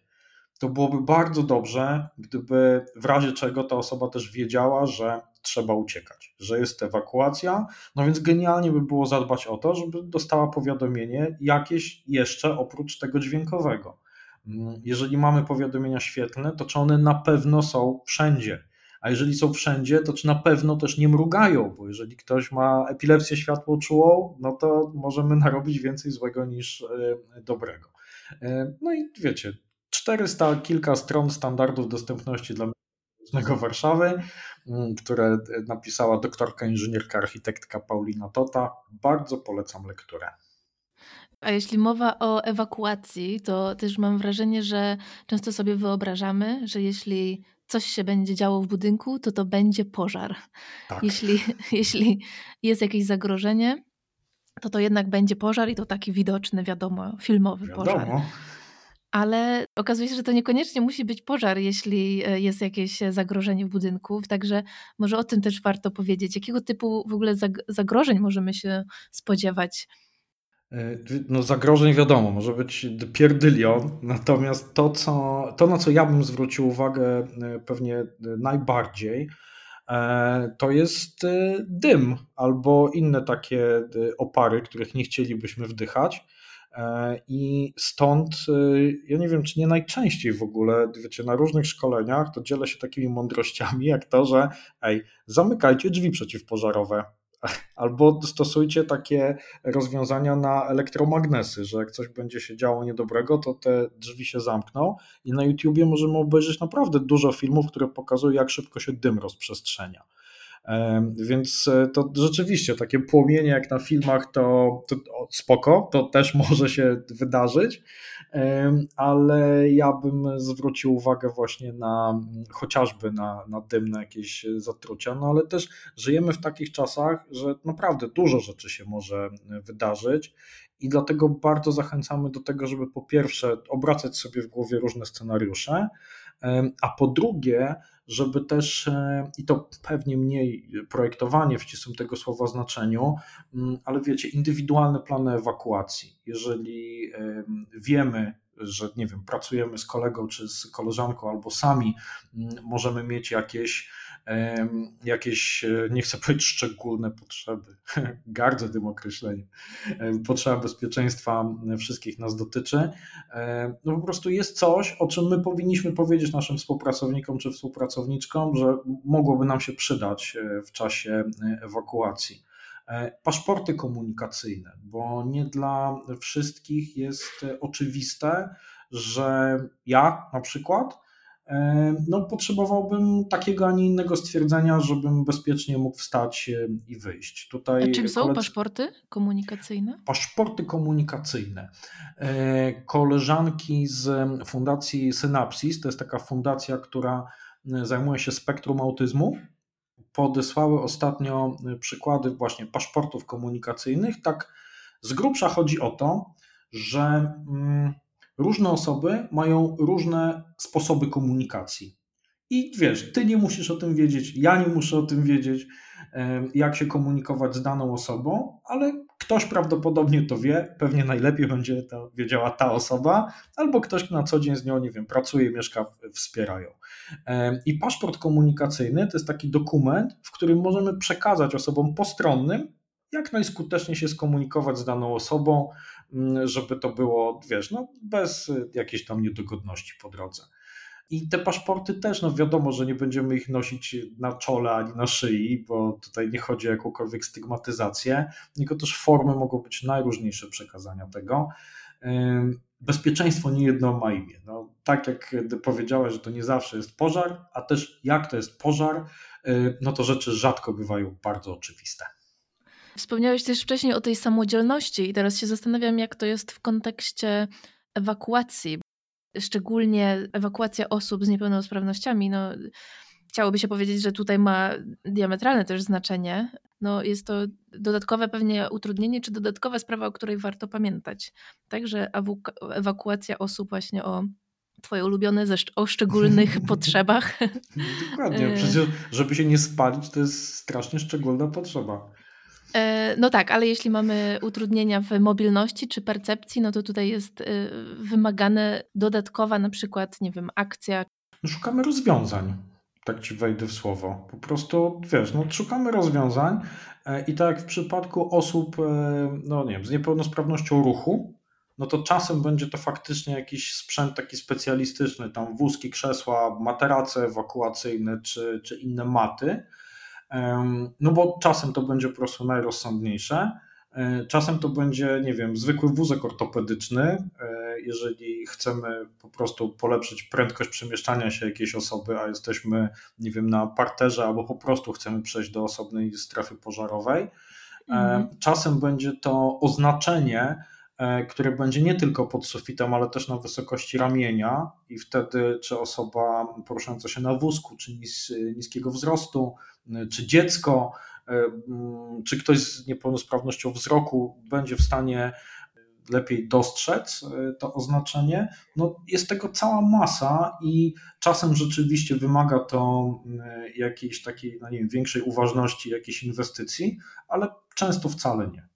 to byłoby bardzo dobrze, gdyby w razie czego ta osoba też wiedziała, że trzeba uciekać, że jest ewakuacja. No więc genialnie by było zadbać o to, żeby dostała powiadomienie jakieś jeszcze oprócz tego dźwiękowego. Mm, jeżeli mamy powiadomienia świetlne, to czy one na pewno są wszędzie? A jeżeli są wszędzie, to czy na pewno też nie mrugają? Bo jeżeli ktoś ma epilepsję światłoczułą, no to możemy narobić więcej złego niż e, dobrego. E, no i wiecie, 400 kilka stron standardów dostępności dla medycznego Warszawy, mm, które napisała doktorka inżynierka architektka Paulina Tota. Bardzo polecam lekturę. A jeśli mowa o ewakuacji, to też mam wrażenie, że często sobie wyobrażamy, że jeśli coś się będzie działo w budynku, to to będzie pożar. Tak. Jeśli, jeśli jest jakieś zagrożenie, to to jednak będzie pożar i to taki widoczny, wiadomo, filmowy wiadomo. pożar ale okazuje się, że to niekoniecznie musi być pożar, jeśli e, jest jakieś zagrożenie w budynku. Także może o tym też warto powiedzieć. Jakiego typu w ogóle zagrożeń możemy się spodziewać? E, no zagrożeń wiadomo, może być pierdylion, natomiast to, co, to na co ja bym zwrócił uwagę e, pewnie najbardziej, to jest dym albo inne takie opary, których nie chcielibyśmy wdychać. E, I stąd, e, ja nie wiem, czy nie najczęściej w ogóle, wiecie, na różnych szkoleniach to dzielę się takimi mądrościami, jak to, że ej, zamykajcie drzwi przeciwpożarowe, albo stosujcie takie rozwiązania na elektromagnesy, że jak coś będzie się działo niedobrego, to te drzwi się zamkną i na YouTubie możemy obejrzeć naprawdę dużo filmów, które pokazują, jak szybko się dym rozprzestrzenia. Więc e, to rzeczywiście takie płomienie jak na filmach to, to spoko, to też może się wydarzyć, ale ja bym zwrócił uwagę właśnie na chociażby na, na dymne jakieś zatrucia, no ale też żyjemy w takich czasach, że naprawdę dużo rzeczy się może wydarzyć i dlatego bardzo zachęcamy do tego, żeby po pierwsze obracać sobie w głowie różne scenariusze, a po drugie, żeby też, e, i to pewnie mniej projektowanie w ścisłym tego słowa znaczeniu, mm, ale wiecie, indywidualne plany ewakuacji. Jeżeli wiemy, że nie wiem, pracujemy z kolegą czy z koleżanką, albo sami mm, możemy mieć jakieś jakieś, e, nie chcę powiedzieć szczególne potrzeby, gardzę tym określeniem, potrzeba bezpieczeństwa wszystkich nas dotyczy, no po prostu jest coś, o czym my powinniśmy powiedzieć naszym współpracownikom czy współpracowniczkom, że mogłoby nam się przydać e, w czasie e, ewakuacji. Paszporty komunikacyjne, bo nie dla wszystkich jest oczywiste, że ja na przykład no, potrzebowałbym takiego, a nie innego stwierdzenia, żebym bezpiecznie mógł wstać i wyjść. Tutaj a czym są paszporty komunikacyjne? Paszporty komunikacyjne. E, koleżanki z Fundacji Synapsis, to jest taka fundacja, która zajmuje się spektrum autyzmu, podesłały ostatnio przykłady właśnie paszportów komunikacyjnych. Tak z grubsza chodzi o to, że mm, różne osoby mają różne sposoby komunikacji. I wiesz, ty nie musisz o tym wiedzieć, ja nie muszę o tym wiedzieć, jak się komunikować z daną osobą, ale ktoś prawdopodobnie to wie, pewnie najlepiej będzie to wiedziała ta osoba, albo ktoś, kto na co dzień z nią, nie wiem, pracuje, mieszka, wspierają. I paszport komunikacyjny to jest taki dokument, w którym możemy przekazać osobom postronnym, jak najskuteczniej się skomunikować z daną osobą, mm, żeby to było, wiesz, no, bez jakiejś tam niedogodności po drodze. I te paszporty też, no wiadomo, że nie będziemy ich nosić na czole ani na szyi, bo tutaj nie chodzi o jakąkolwiek stygmatyzację, tylko też formy mogą być najróżniejsze przekazania tego. Bezpieczeństwo nie jedno ma imię. No, tak jak powiedziałeś, że to nie zawsze jest pożar, a też jak to jest pożar, no to rzeczy rzadko bywają bardzo oczywiste. Wspomniałeś też wcześniej o tej samodzielności i teraz się zastanawiam, jak to jest w kontekście ewakuacji, szczególnie ewakuacja osób z niepełnosprawnościami. No, chciałoby się powiedzieć, że tutaj ma diametralne też znaczenie. No, jest to dodatkowe pewnie utrudnienie, czy dodatkowa sprawa, o której warto pamiętać. Także ewakuacja osób właśnie o Twoje ulubione ze, o szczególnych potrzebach. Dokładnie, przecież żeby się nie spalić, to jest strasznie szczególna potrzeba. E, no tak, ale jeśli mamy utrudnienia w mobilności czy percepcji, no to tutaj jest e, wymagane dodatkowa na przykład, nie wiem, akcja. Szukamy rozwiązań. Tak ci wejdę w słowo. Po prostu, wiesz, no szukamy rozwiązań e, i tak jak w przypadku osób, no nie wiem, z niepełnosprawnością ruchu, no to czasem będzie to faktycznie jakiś sprzęt taki specjalistyczny, tam wózki, krzesła, materace ewakuacyjne czy, czy inne maty, no bo czasem to będzie po prostu najrozsądniejsze. E, czasem to będzie, nie wiem, zwykły wózek ortopedyczny, e, jeżeli chcemy po prostu polepszyć prędkość przemieszczania się jakiejś osoby, a jesteśmy, nie wiem, na parterze albo po prostu chcemy przejść do osobnej strefy pożarowej. E, mhm. Czasem będzie to oznaczenie, które będzie nie tylko pod sufitem, ale też na wysokości ramienia i wtedy czy osoba poruszająca się na wózku, czy nis, niskiego wzrostu, e, czy dziecko, e, mm, czy ktoś z niepełnosprawnością wzroku będzie w stanie lepiej dostrzec to oznaczenie. No jest tego cała masa i czasem rzeczywiście wymaga to jakiejś takiej, no nie wiem, większej uważności, jakiejś inwestycji, ale często wcale nie.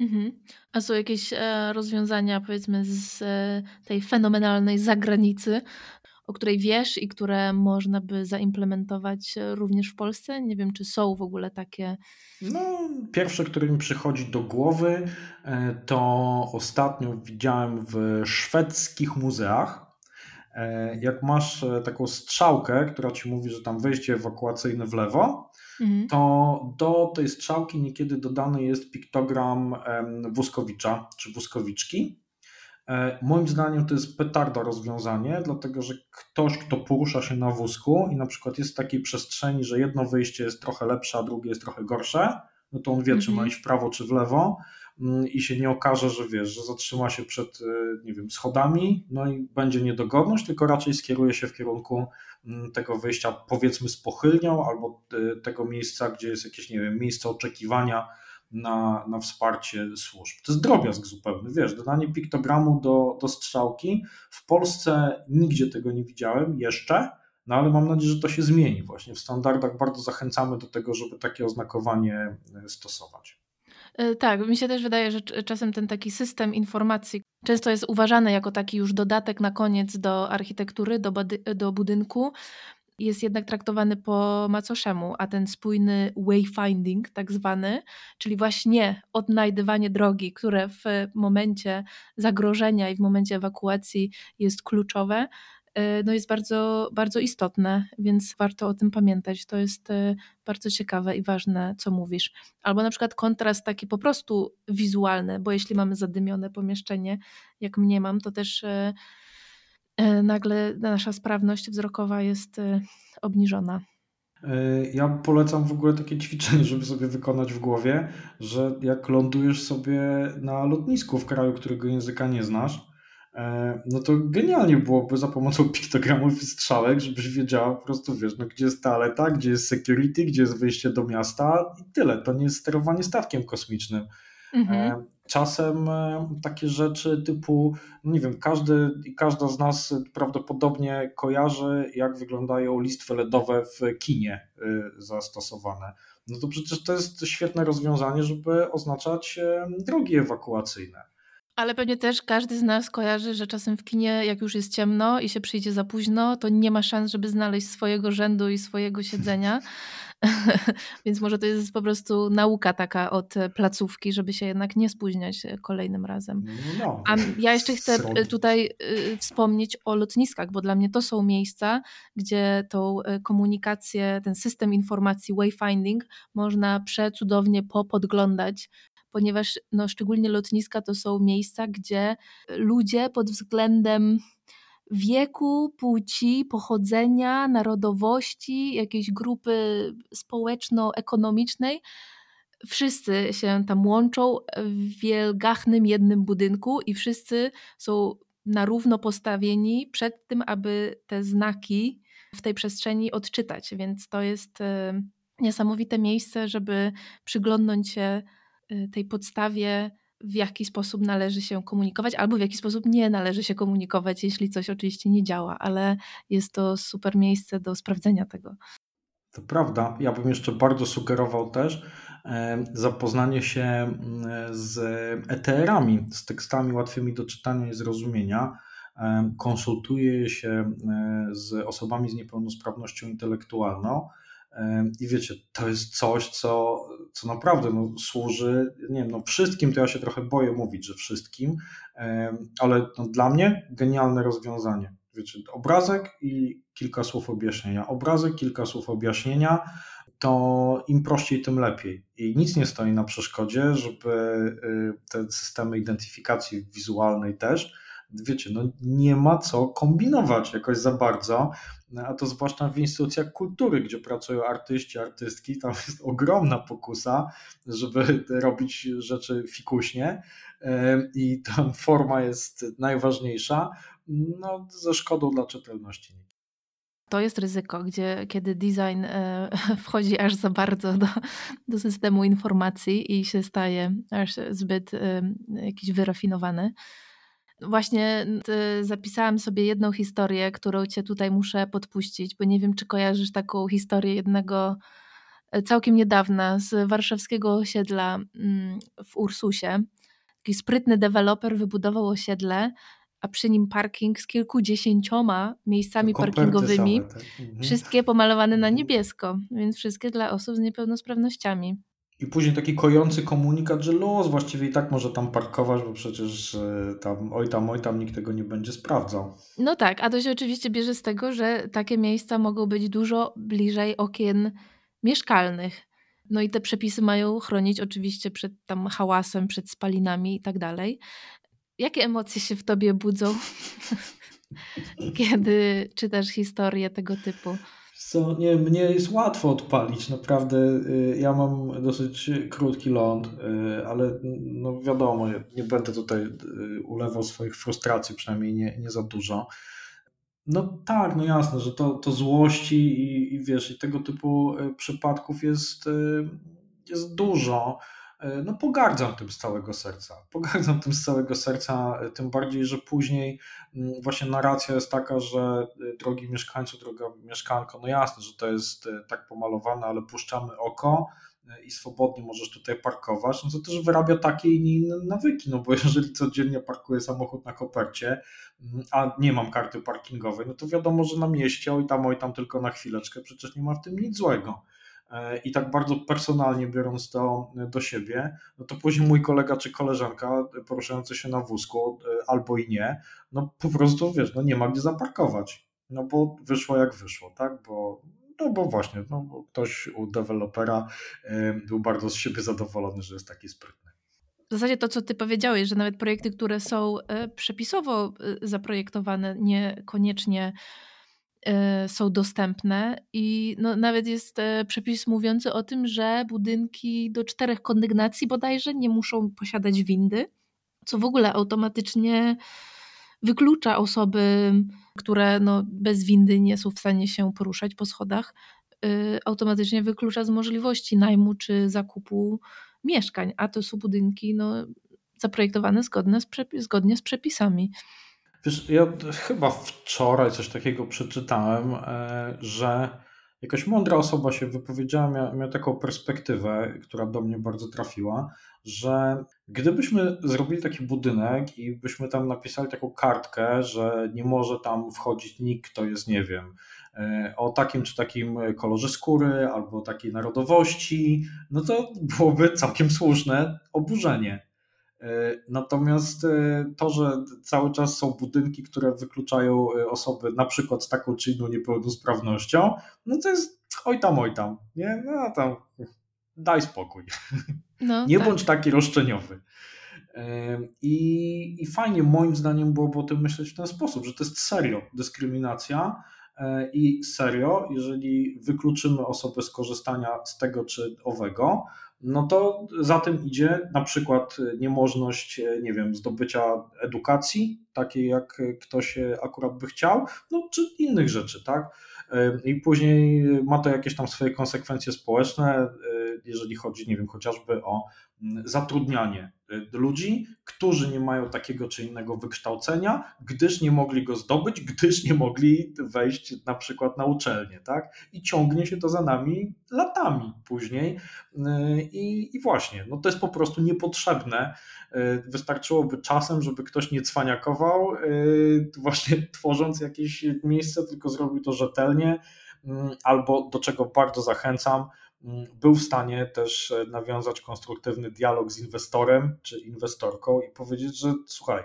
Mhm. A są jakieś e, rozwiązania, powiedzmy, z e, tej fenomenalnej zagranicy, o której wiesz i które można by zaimplementować e, również w Polsce? Nie wiem, czy są w ogóle takie. No, pierwsze, które mi przychodzi do głowy, e, to ostatnio widziałem w szwedzkich muzeach. E, jak masz e, taką strzałkę, która ci mówi, że tam wejście ewakuacyjne w lewo, mhm. to do tej strzałki niekiedy dodany jest piktogram Wózkowicza czy Wózkowiczki. E, moim zdaniem to jest petarda rozwiązanie, dlatego że ktoś, kto porusza się na wózku i na przykład jest w takiej przestrzeni, że jedno wyjście jest trochę lepsze, a drugie jest trochę gorsze, no to on wie, czy ma mhm. iść w prawo, czy w lewo i się nie okaże, że wiesz, że zatrzyma się przed, e, nie wiem, schodami, no i będzie niedogodność, tylko raczej skieruje się w kierunku mm, tego wyjścia, powiedzmy z pochylnią, albo e, tego miejsca, gdzie jest jakieś, nie wiem, miejsce oczekiwania, na, na wsparcie służb. To jest drobiazg zupełny, wiesz, dodanie piktogramu do, do strzałki. W Polsce nigdzie tego nie widziałem jeszcze, no ale mam nadzieję, że to się zmieni właśnie. W standardach bardzo zachęcamy do tego, żeby takie oznakowanie e, stosować. E, tak, mi się też wydaje, że czasem ten taki system informacji często jest uważany jako taki już dodatek na koniec do architektury, do, do budynku, jest jednak traktowany po macoszemu, a ten spójny wayfinding tak zwany, czyli właśnie odnajdywanie drogi, które w momencie zagrożenia i w momencie ewakuacji jest kluczowe, no jest bardzo, bardzo istotne, więc warto o tym pamiętać. To jest e, bardzo ciekawe i ważne, co mówisz. Albo na przykład kontrast taki po prostu wizualny, bo jeśli mamy zadymione pomieszczenie, jak mnie mam, to też e, E, nagle nasza sprawność wzrokowa jest e, obniżona. E, ja polecam w ogóle takie ćwiczenie, żeby sobie wykonać w głowie, że jak lądujesz sobie na lotnisku w kraju, którego języka nie znasz, no to genialnie byłoby za pomocą piktogramów i strzałek, żebyś wiedziała po prostu, wiesz, no gdzie jest toaleta, gdzie jest security, gdzie jest wyjście do miasta i tyle. To nie jest sterowanie statkiem kosmicznym. Mhm. Czasem e, takie rzeczy typu, no nie wiem, każdy i każda z nas prawdopodobnie kojarzy, jak wyglądają listwy LEDowe w kinie e, zastosowane. No to przecież to jest świetne rozwiązanie, żeby oznaczać e, drogi ewakuacyjne. Ale pewnie też każdy z nas kojarzy, że czasem w kinie, jak już jest ciemno i się przyjdzie za późno, to nie ma szans, żeby znaleźć swojego rzędu i swojego siedzenia. Więc może to jest po prostu nauka taka od placówki, żeby się jednak nie spóźniać kolejnym razem. No, A ja jeszcze chcę tutaj y, wspomnieć o lotniskach, bo dla mnie to są miejsca, gdzie tą komunikację, ten system informacji wayfinding można przecudownie popodglądać ponieważ no, szczególnie lotniska to są miejsca, gdzie ludzie pod względem wieku, płci, pochodzenia, narodowości, jakiejś grupy społeczno-ekonomicznej. Wszyscy się tam łączą w wielgachnym jednym budynku i wszyscy są na równo postawieni przed tym, aby te znaki w tej przestrzeni odczytać. Więc to jest e, niesamowite miejsce, żeby przyglądnąć się tej podstawie w jaki sposób należy się komunikować, albo w jaki sposób nie należy się komunikować, jeśli coś oczywiście nie działa, ale jest to super miejsce do sprawdzenia tego. To prawda. Ja bym jeszcze bardzo sugerował też zapoznanie się z ETR-ami, z tekstami łatwymi do czytania i zrozumienia. Konsultuje się z osobami z niepełnosprawnością intelektualną i wiecie, to jest coś, co, co naprawdę no, służy, nie wiem, no, wszystkim, to ja się trochę boję mówić, że wszystkim, ale no, dla mnie genialne rozwiązanie. Wiecie, obrazek i kilka słów objaśnienia. Obrazek, kilka słów objaśnienia, to im prościej, tym lepiej. I nic nie stoi na przeszkodzie, żeby y, te systemy identyfikacji wizualnej też wiecie, no nie ma co kombinować jakoś za bardzo, a to zwłaszcza w instytucjach kultury, gdzie pracują artyści, artystki, tam jest ogromna pokusa, żeby robić rzeczy fikuśnie i tam forma jest najważniejsza, no ze szkodą dla czytelności. To jest ryzyko, gdzie kiedy design e, wchodzi aż za bardzo do, do systemu informacji i się staje aż zbyt jakiś wyrafinowany. Właśnie zapisałam sobie jedną historię, którą cię tutaj muszę podpuścić, bo nie wiem, czy kojarzysz taką historię jednego e, całkiem niedawna z warszawskiego osiedla mm, w Ursusie. Taki sprytny deweloper wybudował osiedle, a przy nim parking z kilkudziesięcioma miejscami parkingowymi, same, tak? mhm. wszystkie pomalowane na mhm. niebiesko, więc wszystkie dla osób z niepełnosprawnościami. I później taki kojący komunikat, że los właściwie i tak może tam parkować, bo przecież e, tam oj tam, oj tam nikt tego nie będzie sprawdzał. No tak, a to się oczywiście bierze z tego, że takie miejsca mogą być dużo bliżej okien mieszkalnych. No i te przepisy mają chronić oczywiście przed tam hałasem, przed spalinami i tak dalej. Jakie emocje się w tobie budzą, kiedy czytasz historię tego typu? Co, nie, mnie jest łatwo odpalić, naprawdę. Y, ja mam dosyć krótki ląd, y, ale no wiadomo, nie będę tutaj y, ulewał swoich frustracji, przynajmniej nie, nie za dużo. No tak, no jasne, że to, to złości i, i wiesz, i tego typu przypadków jest, jest dużo. E, no pogardzam tym z całego serca. Pogardzam tym z całego serca, e, tym bardziej, że później mm, właśnie narracja jest taka, że e, drogi mieszkańcu, droga mieszkanko, no jasne, że to jest tak pomalowane, ale puszczamy oko i swobodnie możesz tutaj parkować, no to też wyrabia takie i inne nawyki, no bo jeżeli codziennie parkuję samochód na kopercie, mm, a nie mam karty parkingowej, no to wiadomo, że na mieście, oj tam, oj tam tylko na chwileczkę, przecież nie ma w tym nic złego. E, i tak bardzo personalnie biorąc to do siebie, no to później mój kolega czy koleżanka poruszający się na wózku e, albo i nie, no po prostu wiesz, no nie ma gdzie zaparkować, no bo wyszło jak wyszło, tak, bo no bo właśnie, no bo ktoś u dewelopera e, był bardzo z siebie zadowolony, że jest taki sprytny. W zasadzie to, co ty powiedziałeś, że nawet projekty, które są przepisowo zaprojektowane, niekoniecznie E, są dostępne i no, nawet jest e, przepis mówiący o tym, że budynki do czterech kondygnacji bodajże nie muszą posiadać windy, co w ogóle automatycznie wyklucza osoby, które no, bez windy nie są w stanie się poruszać po schodach, e, automatycznie wyklucza z możliwości najmu czy zakupu mieszkań, a to są budynki no, zaprojektowane zgodne z, zgodnie z przepisami. Wiesz, ja chyba wczoraj coś takiego przeczytałem, e, że jakaś mądra osoba się wypowiedziała, miała, miała taką perspektywę, która do mnie bardzo trafiła, że gdybyśmy zrobili taki budynek i byśmy tam napisali taką kartkę, że nie może tam wchodzić nikt, kto jest, nie wiem, e, o takim czy takim kolorze skóry albo takiej narodowości, no to byłoby całkiem słuszne oburzenie. E, natomiast e, to, że cały czas są budynki, które wykluczają e, osoby na przykład z taką czy inną niepełnosprawnością, no to jest oj tam, oj tam, nie? No tam daj spokój. No, nie tak. bądź taki roszczeniowy. I, I fajnie moim zdaniem byłoby o tym myśleć w ten sposób, że to jest serio dyskryminacja i serio, jeżeli wykluczymy osobę z korzystania z tego czy owego, no to za tym idzie na przykład niemożność, nie wiem, zdobycia edukacji, takiej jak ktoś akurat by chciał, no czy innych rzeczy, tak? I później ma to jakieś tam swoje konsekwencje społeczne, jeżeli chodzi, nie wiem, chociażby o zatrudnianie ludzi, którzy nie mają takiego czy innego wykształcenia, gdyż nie mogli go zdobyć, gdyż nie mogli wejść na przykład na uczelnię, tak? I ciągnie się to za nami latami później. I, i właśnie, no to jest po prostu niepotrzebne. Wystarczyłoby czasem, żeby ktoś nie cwaniakował, właśnie tworząc jakieś miejsce, tylko zrobił to rzetelnie, albo do czego bardzo zachęcam, był w stanie też e, nawiązać konstruktywny dialog z inwestorem czy inwestorką i powiedzieć, że słuchaj,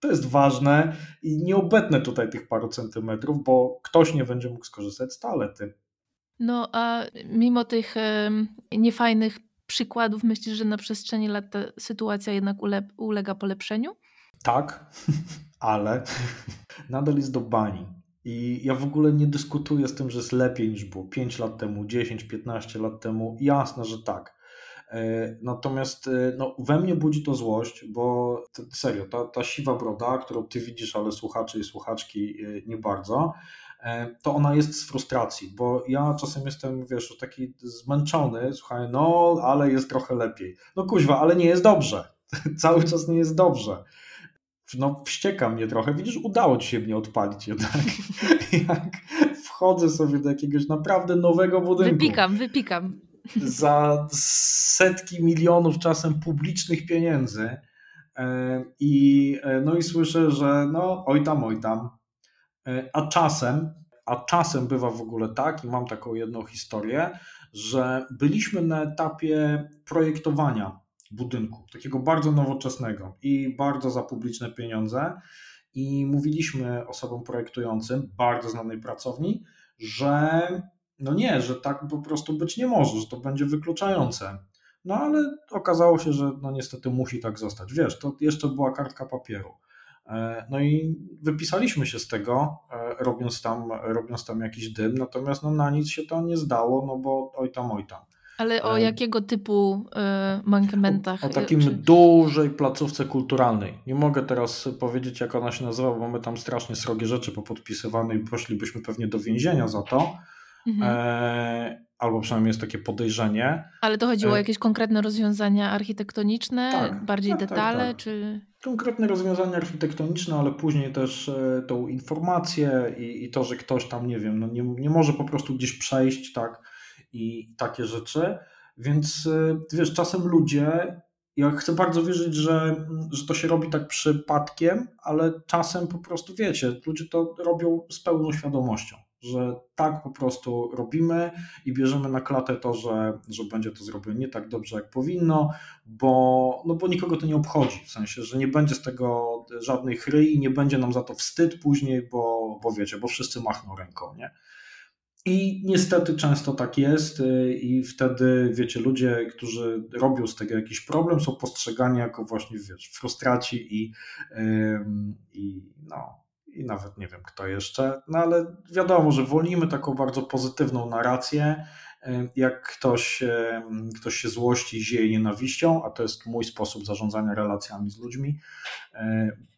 to jest ważne i nie obetnę tutaj tych paru centymetrów, bo ktoś nie będzie mógł skorzystać z toalety. No a mimo tych niefajnych przykładów, myślisz, że na przestrzeni lat ta sytuacja jednak ulega polepszeniu? Tak, ale nadal jest do bani. I ja w ogóle nie dyskutuję z tym, że jest lepiej niż było 5 lat temu, 10, 15 lat temu. Jasne, że tak. E, natomiast e, no, we mnie budzi to złość, bo serio, ta, ta siwa broda, którą ty widzisz, ale słuchacze i słuchaczki e, nie bardzo, to ona jest z frustracji, bo ja czasem jestem, wiesz, taki zmęczony, słuchaj, no, ale jest trochę lepiej. No kuźwa, ale nie jest dobrze. Cały czas nie jest dobrze no wścieka mnie trochę. Widzisz, udało ci się mnie odpalić jednak. Jak wchodzę sobie do jakiegoś naprawdę nowego budynku. Wypikam, wypikam. Za setki milionów czasem publicznych pieniędzy. E, I, e, no i słyszę, że no oj tam, oj tam. E, a czasem, a czasem bywa w ogóle tak, i mam taką jedną historię, że byliśmy na etapie projektowania budynku, takiego bardzo nowoczesnego i bardzo za publiczne pieniądze. I mówiliśmy osobom projektującym, bardzo znanej pracowni, że no nie, że tak po prostu być nie może, że to będzie wykluczające. No ale okazało się, że no niestety musi tak zostać. Wiesz, to jeszcze była kartka papieru. E, no i wypisaliśmy się z tego, e, robiąc tam, robiąc tam jakiś dym, natomiast no na nic się to nie zdało, no bo oj tam, oj tam. Ale o jakiego typu y, mankamentach? O, o takim czy... dużej placówce kulturalnej. Nie mogę teraz powiedzieć, jak ona się nazywa, bo mamy tam strasznie srogie rzeczy popodpisywane i poszlibyśmy pewnie do więzienia za to. Mhm. E, albo przynajmniej jest takie podejrzenie. Ale to chodziło o e, jakieś konkretne rozwiązania architektoniczne, tak, bardziej tak, tak detale, tak, czy... Konkretne rozwiązania architektoniczne, ale później też e, tą informację i, i, to, że ktoś tam, nie wiem, no nie, nie może po prostu gdzieś przejść, tak, i takie rzeczy. Więc e, wiesz, czasem ludzie, ja chcę bardzo wierzyć, że, że to się robi tak przypadkiem, ale czasem po prostu wiecie, ludzie to robią z pełną świadomością że tak po prostu robimy i bierzemy na klatę to, że, że będzie to zrobione nie tak dobrze, jak powinno, bo, no bo nikogo to nie obchodzi, w sensie, że nie będzie z tego żadnej chry i nie będzie nam za to wstyd później, bo, bo wiecie, bo wszyscy machną ręką, nie? I niestety często tak jest, y, i wtedy, wiecie, ludzie, którzy robią z tego jakiś problem, są postrzegani jako właśnie, wiesz, frustraci i, i no, i nawet nie wiem kto jeszcze, no ale wiadomo, że wolimy taką bardzo pozytywną narrację. Jak ktoś, ktoś się złości, zieje nienawiścią, a to jest mój sposób zarządzania relacjami z ludźmi,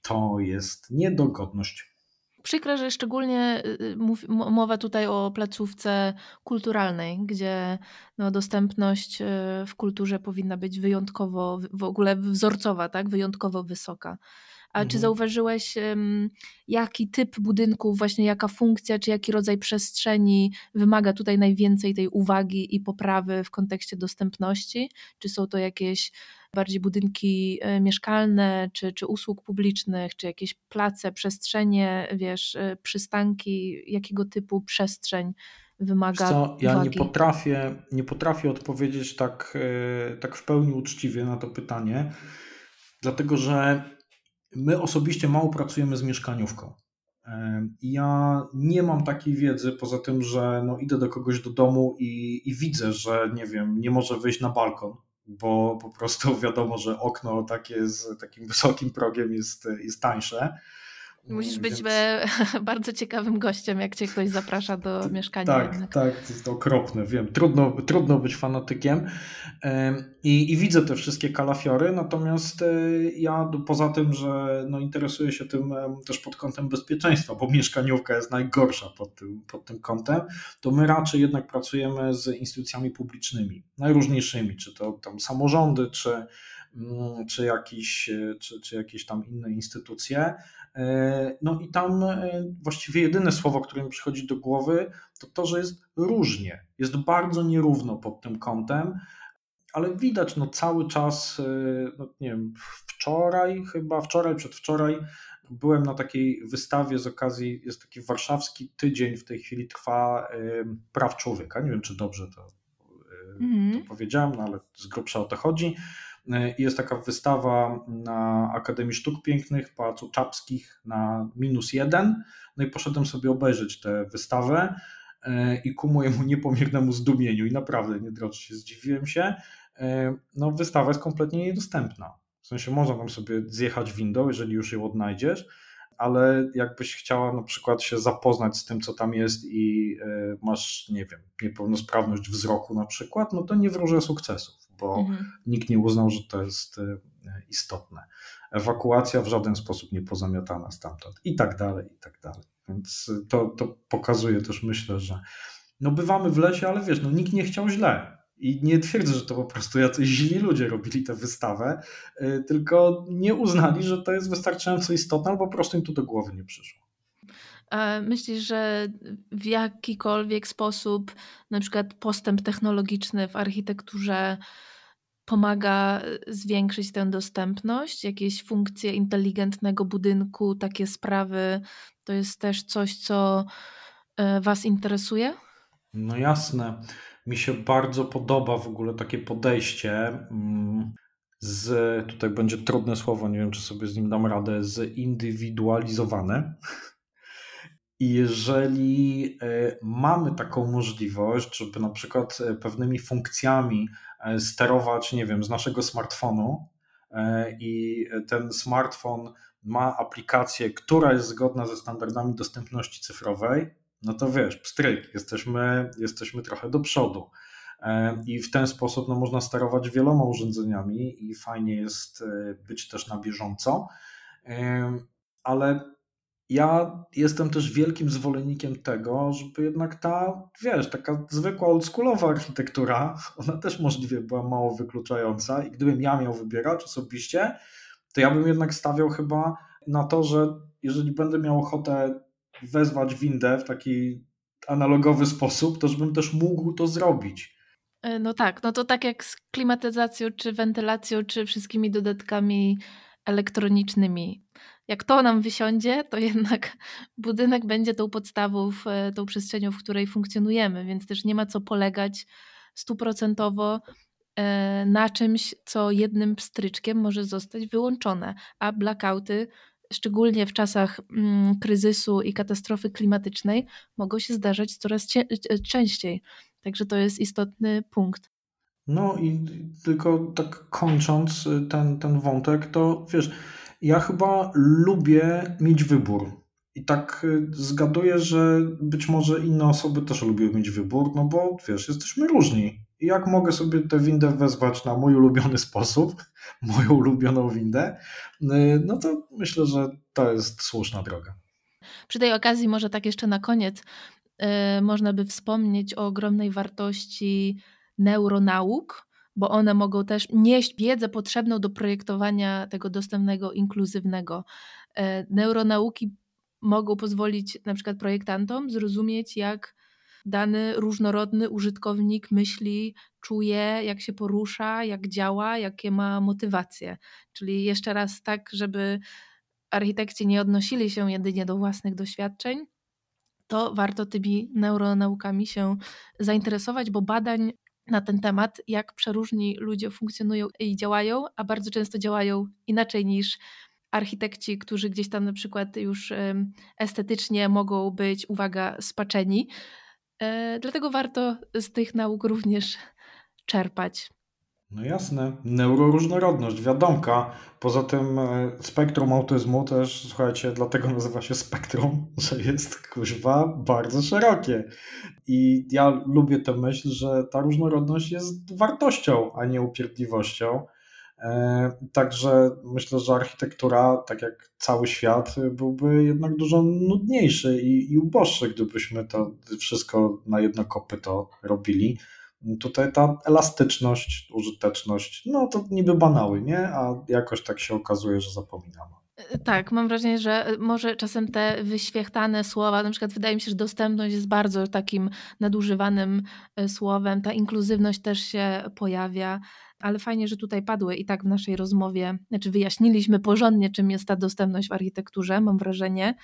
to jest niedogodność. Przykre, że szczególnie y, y, mowa tutaj o placówce kulturalnej, gdzie no, dostępność y, w kulturze powinna być wyjątkowo, w ogóle wzorcowa, tak? wyjątkowo wysoka. A mhm. czy zauważyłeś, jaki typ budynków, właśnie jaka funkcja, czy jaki rodzaj przestrzeni wymaga tutaj najwięcej tej uwagi i poprawy w kontekście dostępności? Czy są to jakieś bardziej budynki e, mieszkalne, czy, czy usług publicznych, czy jakieś place, przestrzenie, wiesz, e, przystanki, jakiego typu przestrzeń wymaga co, ja uwagi? nie potrafię, nie potrafię odpowiedzieć tak, e, tak w pełni uczciwie na to pytanie, dlatego że My osobiście mało pracujemy z mieszkaniówką. Ja nie mam takiej wiedzy, poza tym, że no idę do kogoś do domu i, i widzę, że nie wiem, nie może wyjść na balkon, bo po prostu wiadomo, że okno takie z takim wysokim progiem jest, jest tańsze. Musisz być Więc... bardzo ciekawym gościem, jak cię ktoś zaprasza do mieszkania. Tak, jednak. tak, to jest okropne, wiem. Trudno, trudno być fanatykiem. I, I, widzę te wszystkie kalafiory, natomiast e, ja poza tym, że no, interesuję się tym też pod kątem bezpieczeństwa, bo mieszkaniówka jest najgorsza pod tym, pod tym kątem, to my raczej jednak pracujemy z instytucjami publicznymi, najróżniejszymi, czy to tam samorządy, czy, mm, czy, jakiś, e, czy, czy jakieś tam inne instytucje. E, no i tam e, właściwie jedyne słowo, które mi przychodzi do głowy, to to, że jest różnie. Jest bardzo nierówno pod tym kątem, ale widać no cały czas, e, no nie wiem, wczoraj chyba, wczoraj, przedwczoraj byłem na takiej wystawie z okazji, jest taki warszawski tydzień w tej chwili trwa praw człowieka. Nie wiem, czy dobrze to, to mhm. powiedziałem, no ale z grubsza o to chodzi. E, jest taka wystawa na Akademii Sztuk Pięknych Pałacu Czapskich na minus jeden. No i poszedłem sobie obejrzeć tę wystawę e, i ku mojemu niepomiernemu zdumieniu i naprawdę, nie drodzy się, zdziwiłem się, e, no wystawa jest kompletnie niedostępna. W sensie można tam sobie zjechać windą, jeżeli już ją odnajdziesz, ale jakbyś chciała na przykład się zapoznać z tym, co tam jest i masz, nie wiem, niepełnosprawność wzroku na przykład, no to nie wróżę sukcesów bo mhm. nikt nie uznał, że to jest e, istotne. Ewakuacja w żaden sposób nie pozamiatana stamtąd i tak dalej, i tak dalej. Więc to, to pokazuje też, myślę, że no bywamy w lesie, ale wiesz, no nikt nie chciał źle. I nie twierdzę, że to po prostu jacyś źli ludzie robili tę wystawę, e, tylko nie uznali, że to jest wystarczająco istotne, albo po prostu im to do głowy nie przyszło. Myślisz, że w jakikolwiek sposób na przykład postęp technologiczny w architekturze pomaga e, zwiększyć tę dostępność, jakieś funkcje inteligentnego budynku, takie sprawy, to jest też coś, co e, Was interesuje? No jasne. Mi się bardzo podoba w ogóle takie podejście mm, z, tutaj będzie trudne słowo, nie wiem czy sobie z nim dam radę, zindywidualizowane. I jeżeli e, mamy taką możliwość, żeby na przykład pewnymi funkcjami sterować, nie wiem, z naszego smartfonu i ten smartfon ma aplikację, która jest zgodna ze standardami dostępności cyfrowej, no to wiesz, pstryk, jesteśmy, jesteśmy trochę do przodu. I w ten sposób no, można sterować wieloma urządzeniami i fajnie jest być też na bieżąco. Ale ja jestem też wielkim zwolennikiem tego, żeby jednak ta, wiesz, taka zwykła oldschoolowa architektura, ona też możliwie była mało wykluczająca i gdybym ja miał wybierać osobiście, to ja bym jednak stawiał chyba na to, że jeżeli będę miał ochotę wezwać windę w taki analogowy sposób, to żebym też mógł to zrobić. E, no tak, no to tak jak z klimatyzacją, czy wentylacją, czy wszystkimi dodatkami elektronicznymi. Jak to nam wysiądzie, to jednak budynek będzie tą podstawą, tą przestrzenią, w której funkcjonujemy, więc też nie ma co polegać stuprocentowo e, na czymś, co jednym pstryczkiem może zostać wyłączone, a blackouty szczególnie w czasach mm, kryzysu i katastrofy klimatycznej, mogą się zdarzać coraz częściej. Także to jest istotny punkt. No i tylko tak kończąc y, ten, ten wątek, to wiesz, ja chyba lubię mieć wybór. I tak y, zgaduję, że być może inne osoby też lubią mieć wybór, no bo wiesz, jesteśmy różni. I jak mogę sobie tę windę wezwać na mój ulubiony sposób, moją ulubioną windę, y, no to myślę, że to jest słuszna droga. Przy tej okazji, może tak jeszcze na koniec, yy, można by wspomnieć o ogromnej wartości neuronauk, bo one mogą też nieść wiedzę potrzebną do projektowania tego dostępnego, inkluzywnego. E, neuronauki mogą pozwolić na przykład projektantom zrozumieć, jak dany różnorodny użytkownik myśli, czuje, jak się porusza, jak działa, jakie ma motywacje. Czyli jeszcze raz tak, żeby architekci nie odnosili się jedynie do własnych doświadczeń, to warto tymi neuronaukami się zainteresować, bo badań na ten temat, jak przeróżni ludzie funkcjonują i działają, a bardzo często działają inaczej niż architekci, którzy gdzieś tam na przykład już estetycznie mogą być, uwaga, spaczeni. E, dlatego warto z tych nauk również czerpać. No jasne, neuroróżnorodność, wiadomka. Poza tym e, spektrum autyzmu też, słuchajcie, dlatego nazywa się spektrum, że jest kuźwa bardzo szerokie. I ja lubię tę myśl, że ta różnorodność jest wartością, a nie upierdliwością. E, także myślę, że architektura, tak jak cały świat, byłby jednak dużo nudniejszy i, i uboższy, gdybyśmy to wszystko na jedno kopyto robili. Tutaj ta elastyczność, użyteczność, no to niby banały, nie? A jakoś tak się okazuje, że zapominamy. E, tak, mam wrażenie, że e, może czasem te wyświechtane słowa, na przykład wydaje mi się, że dostępność jest bardzo takim nadużywanym e, słowem, ta inkluzywność też się pojawia, ale fajnie, że tutaj padły i tak w naszej rozmowie, znaczy wyjaśniliśmy porządnie, czym jest ta dostępność w architekturze, mam wrażenie.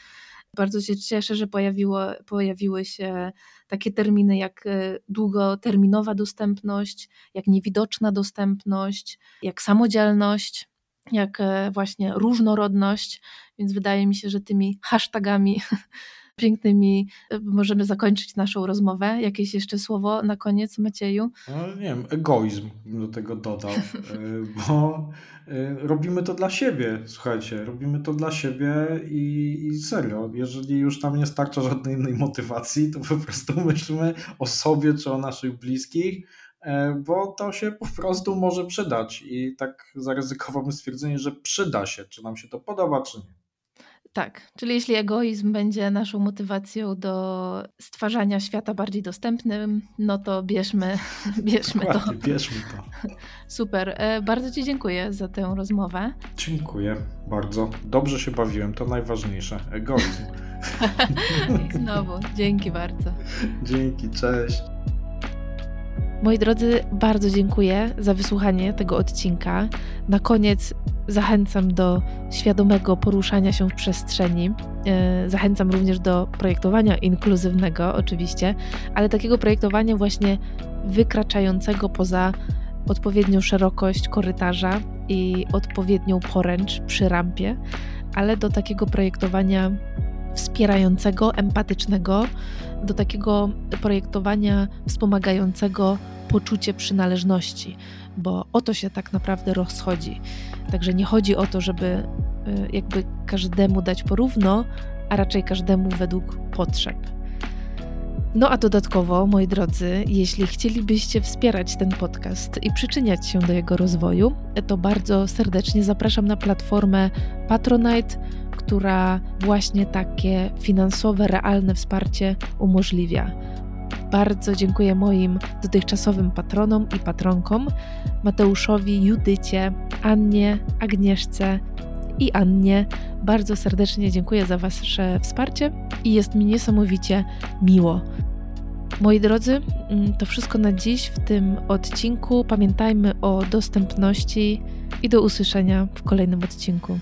Bardzo się cieszę, że pojawiło, pojawiły się takie terminy jak e, długoterminowa dostępność, jak niewidoczna dostępność, jak samodzielność, jak e, właśnie różnorodność, więc wydaje mi się, że tymi hashtagami pięknymi e, możemy zakończyć naszą rozmowę. Jakieś jeszcze słowo na koniec, Macieju? No, nie wiem, egoizm do tego dodał, e, bo e, robimy to dla siebie, słuchajcie, robimy to dla siebie i, i serio, jeżeli już tam nie starcza żadnej innej motywacji, to po prostu myślimy o sobie czy o naszych bliskich, bo to się po prostu może przydać i tak zaryzykowamy stwierdzenie, że przyda się, czy nam się to podoba, czy nie. Tak, czyli jeśli egoizm będzie naszą motywacją do stwarzania świata bardziej dostępnym, no to bierzmy, bierzmy to. bierzmy to. Super, e, bardzo Ci dziękuję za tę rozmowę. Dziękuję bardzo. Dobrze się bawiłem, to najważniejsze. Egoizm. I znowu, dzięki bardzo. Dzięki, cześć. Moi drodzy, bardzo dziękuję za wysłuchanie tego odcinka. Na koniec zachęcam do świadomego poruszania się w przestrzeni. E, zachęcam również do projektowania inkluzywnego, oczywiście, ale takiego projektowania właśnie wykraczającego poza odpowiednią szerokość korytarza i odpowiednią poręcz przy rampie, ale do takiego projektowania wspierającego, empatycznego, do takiego projektowania wspomagającego poczucie przynależności, bo o to się tak naprawdę rozchodzi. Także nie chodzi o to, żeby y, jakby każdemu dać porówno, a raczej każdemu według potrzeb. No a dodatkowo, moi drodzy, jeśli chcielibyście wspierać ten podcast i przyczyniać się do jego rozwoju, to bardzo serdecznie zapraszam na platformę Patronite, która właśnie takie finansowe, realne wsparcie umożliwia. Bardzo dziękuję moim dotychczasowym patronom i patronkom Mateuszowi, Judycie, Annie, Agnieszce i Annie. Bardzo serdecznie dziękuję za Wasze wsparcie i jest mi niesamowicie miło. Moi drodzy, mm, to wszystko na dziś w tym odcinku. Pamiętajmy o dostępności i do usłyszenia w kolejnym odcinku.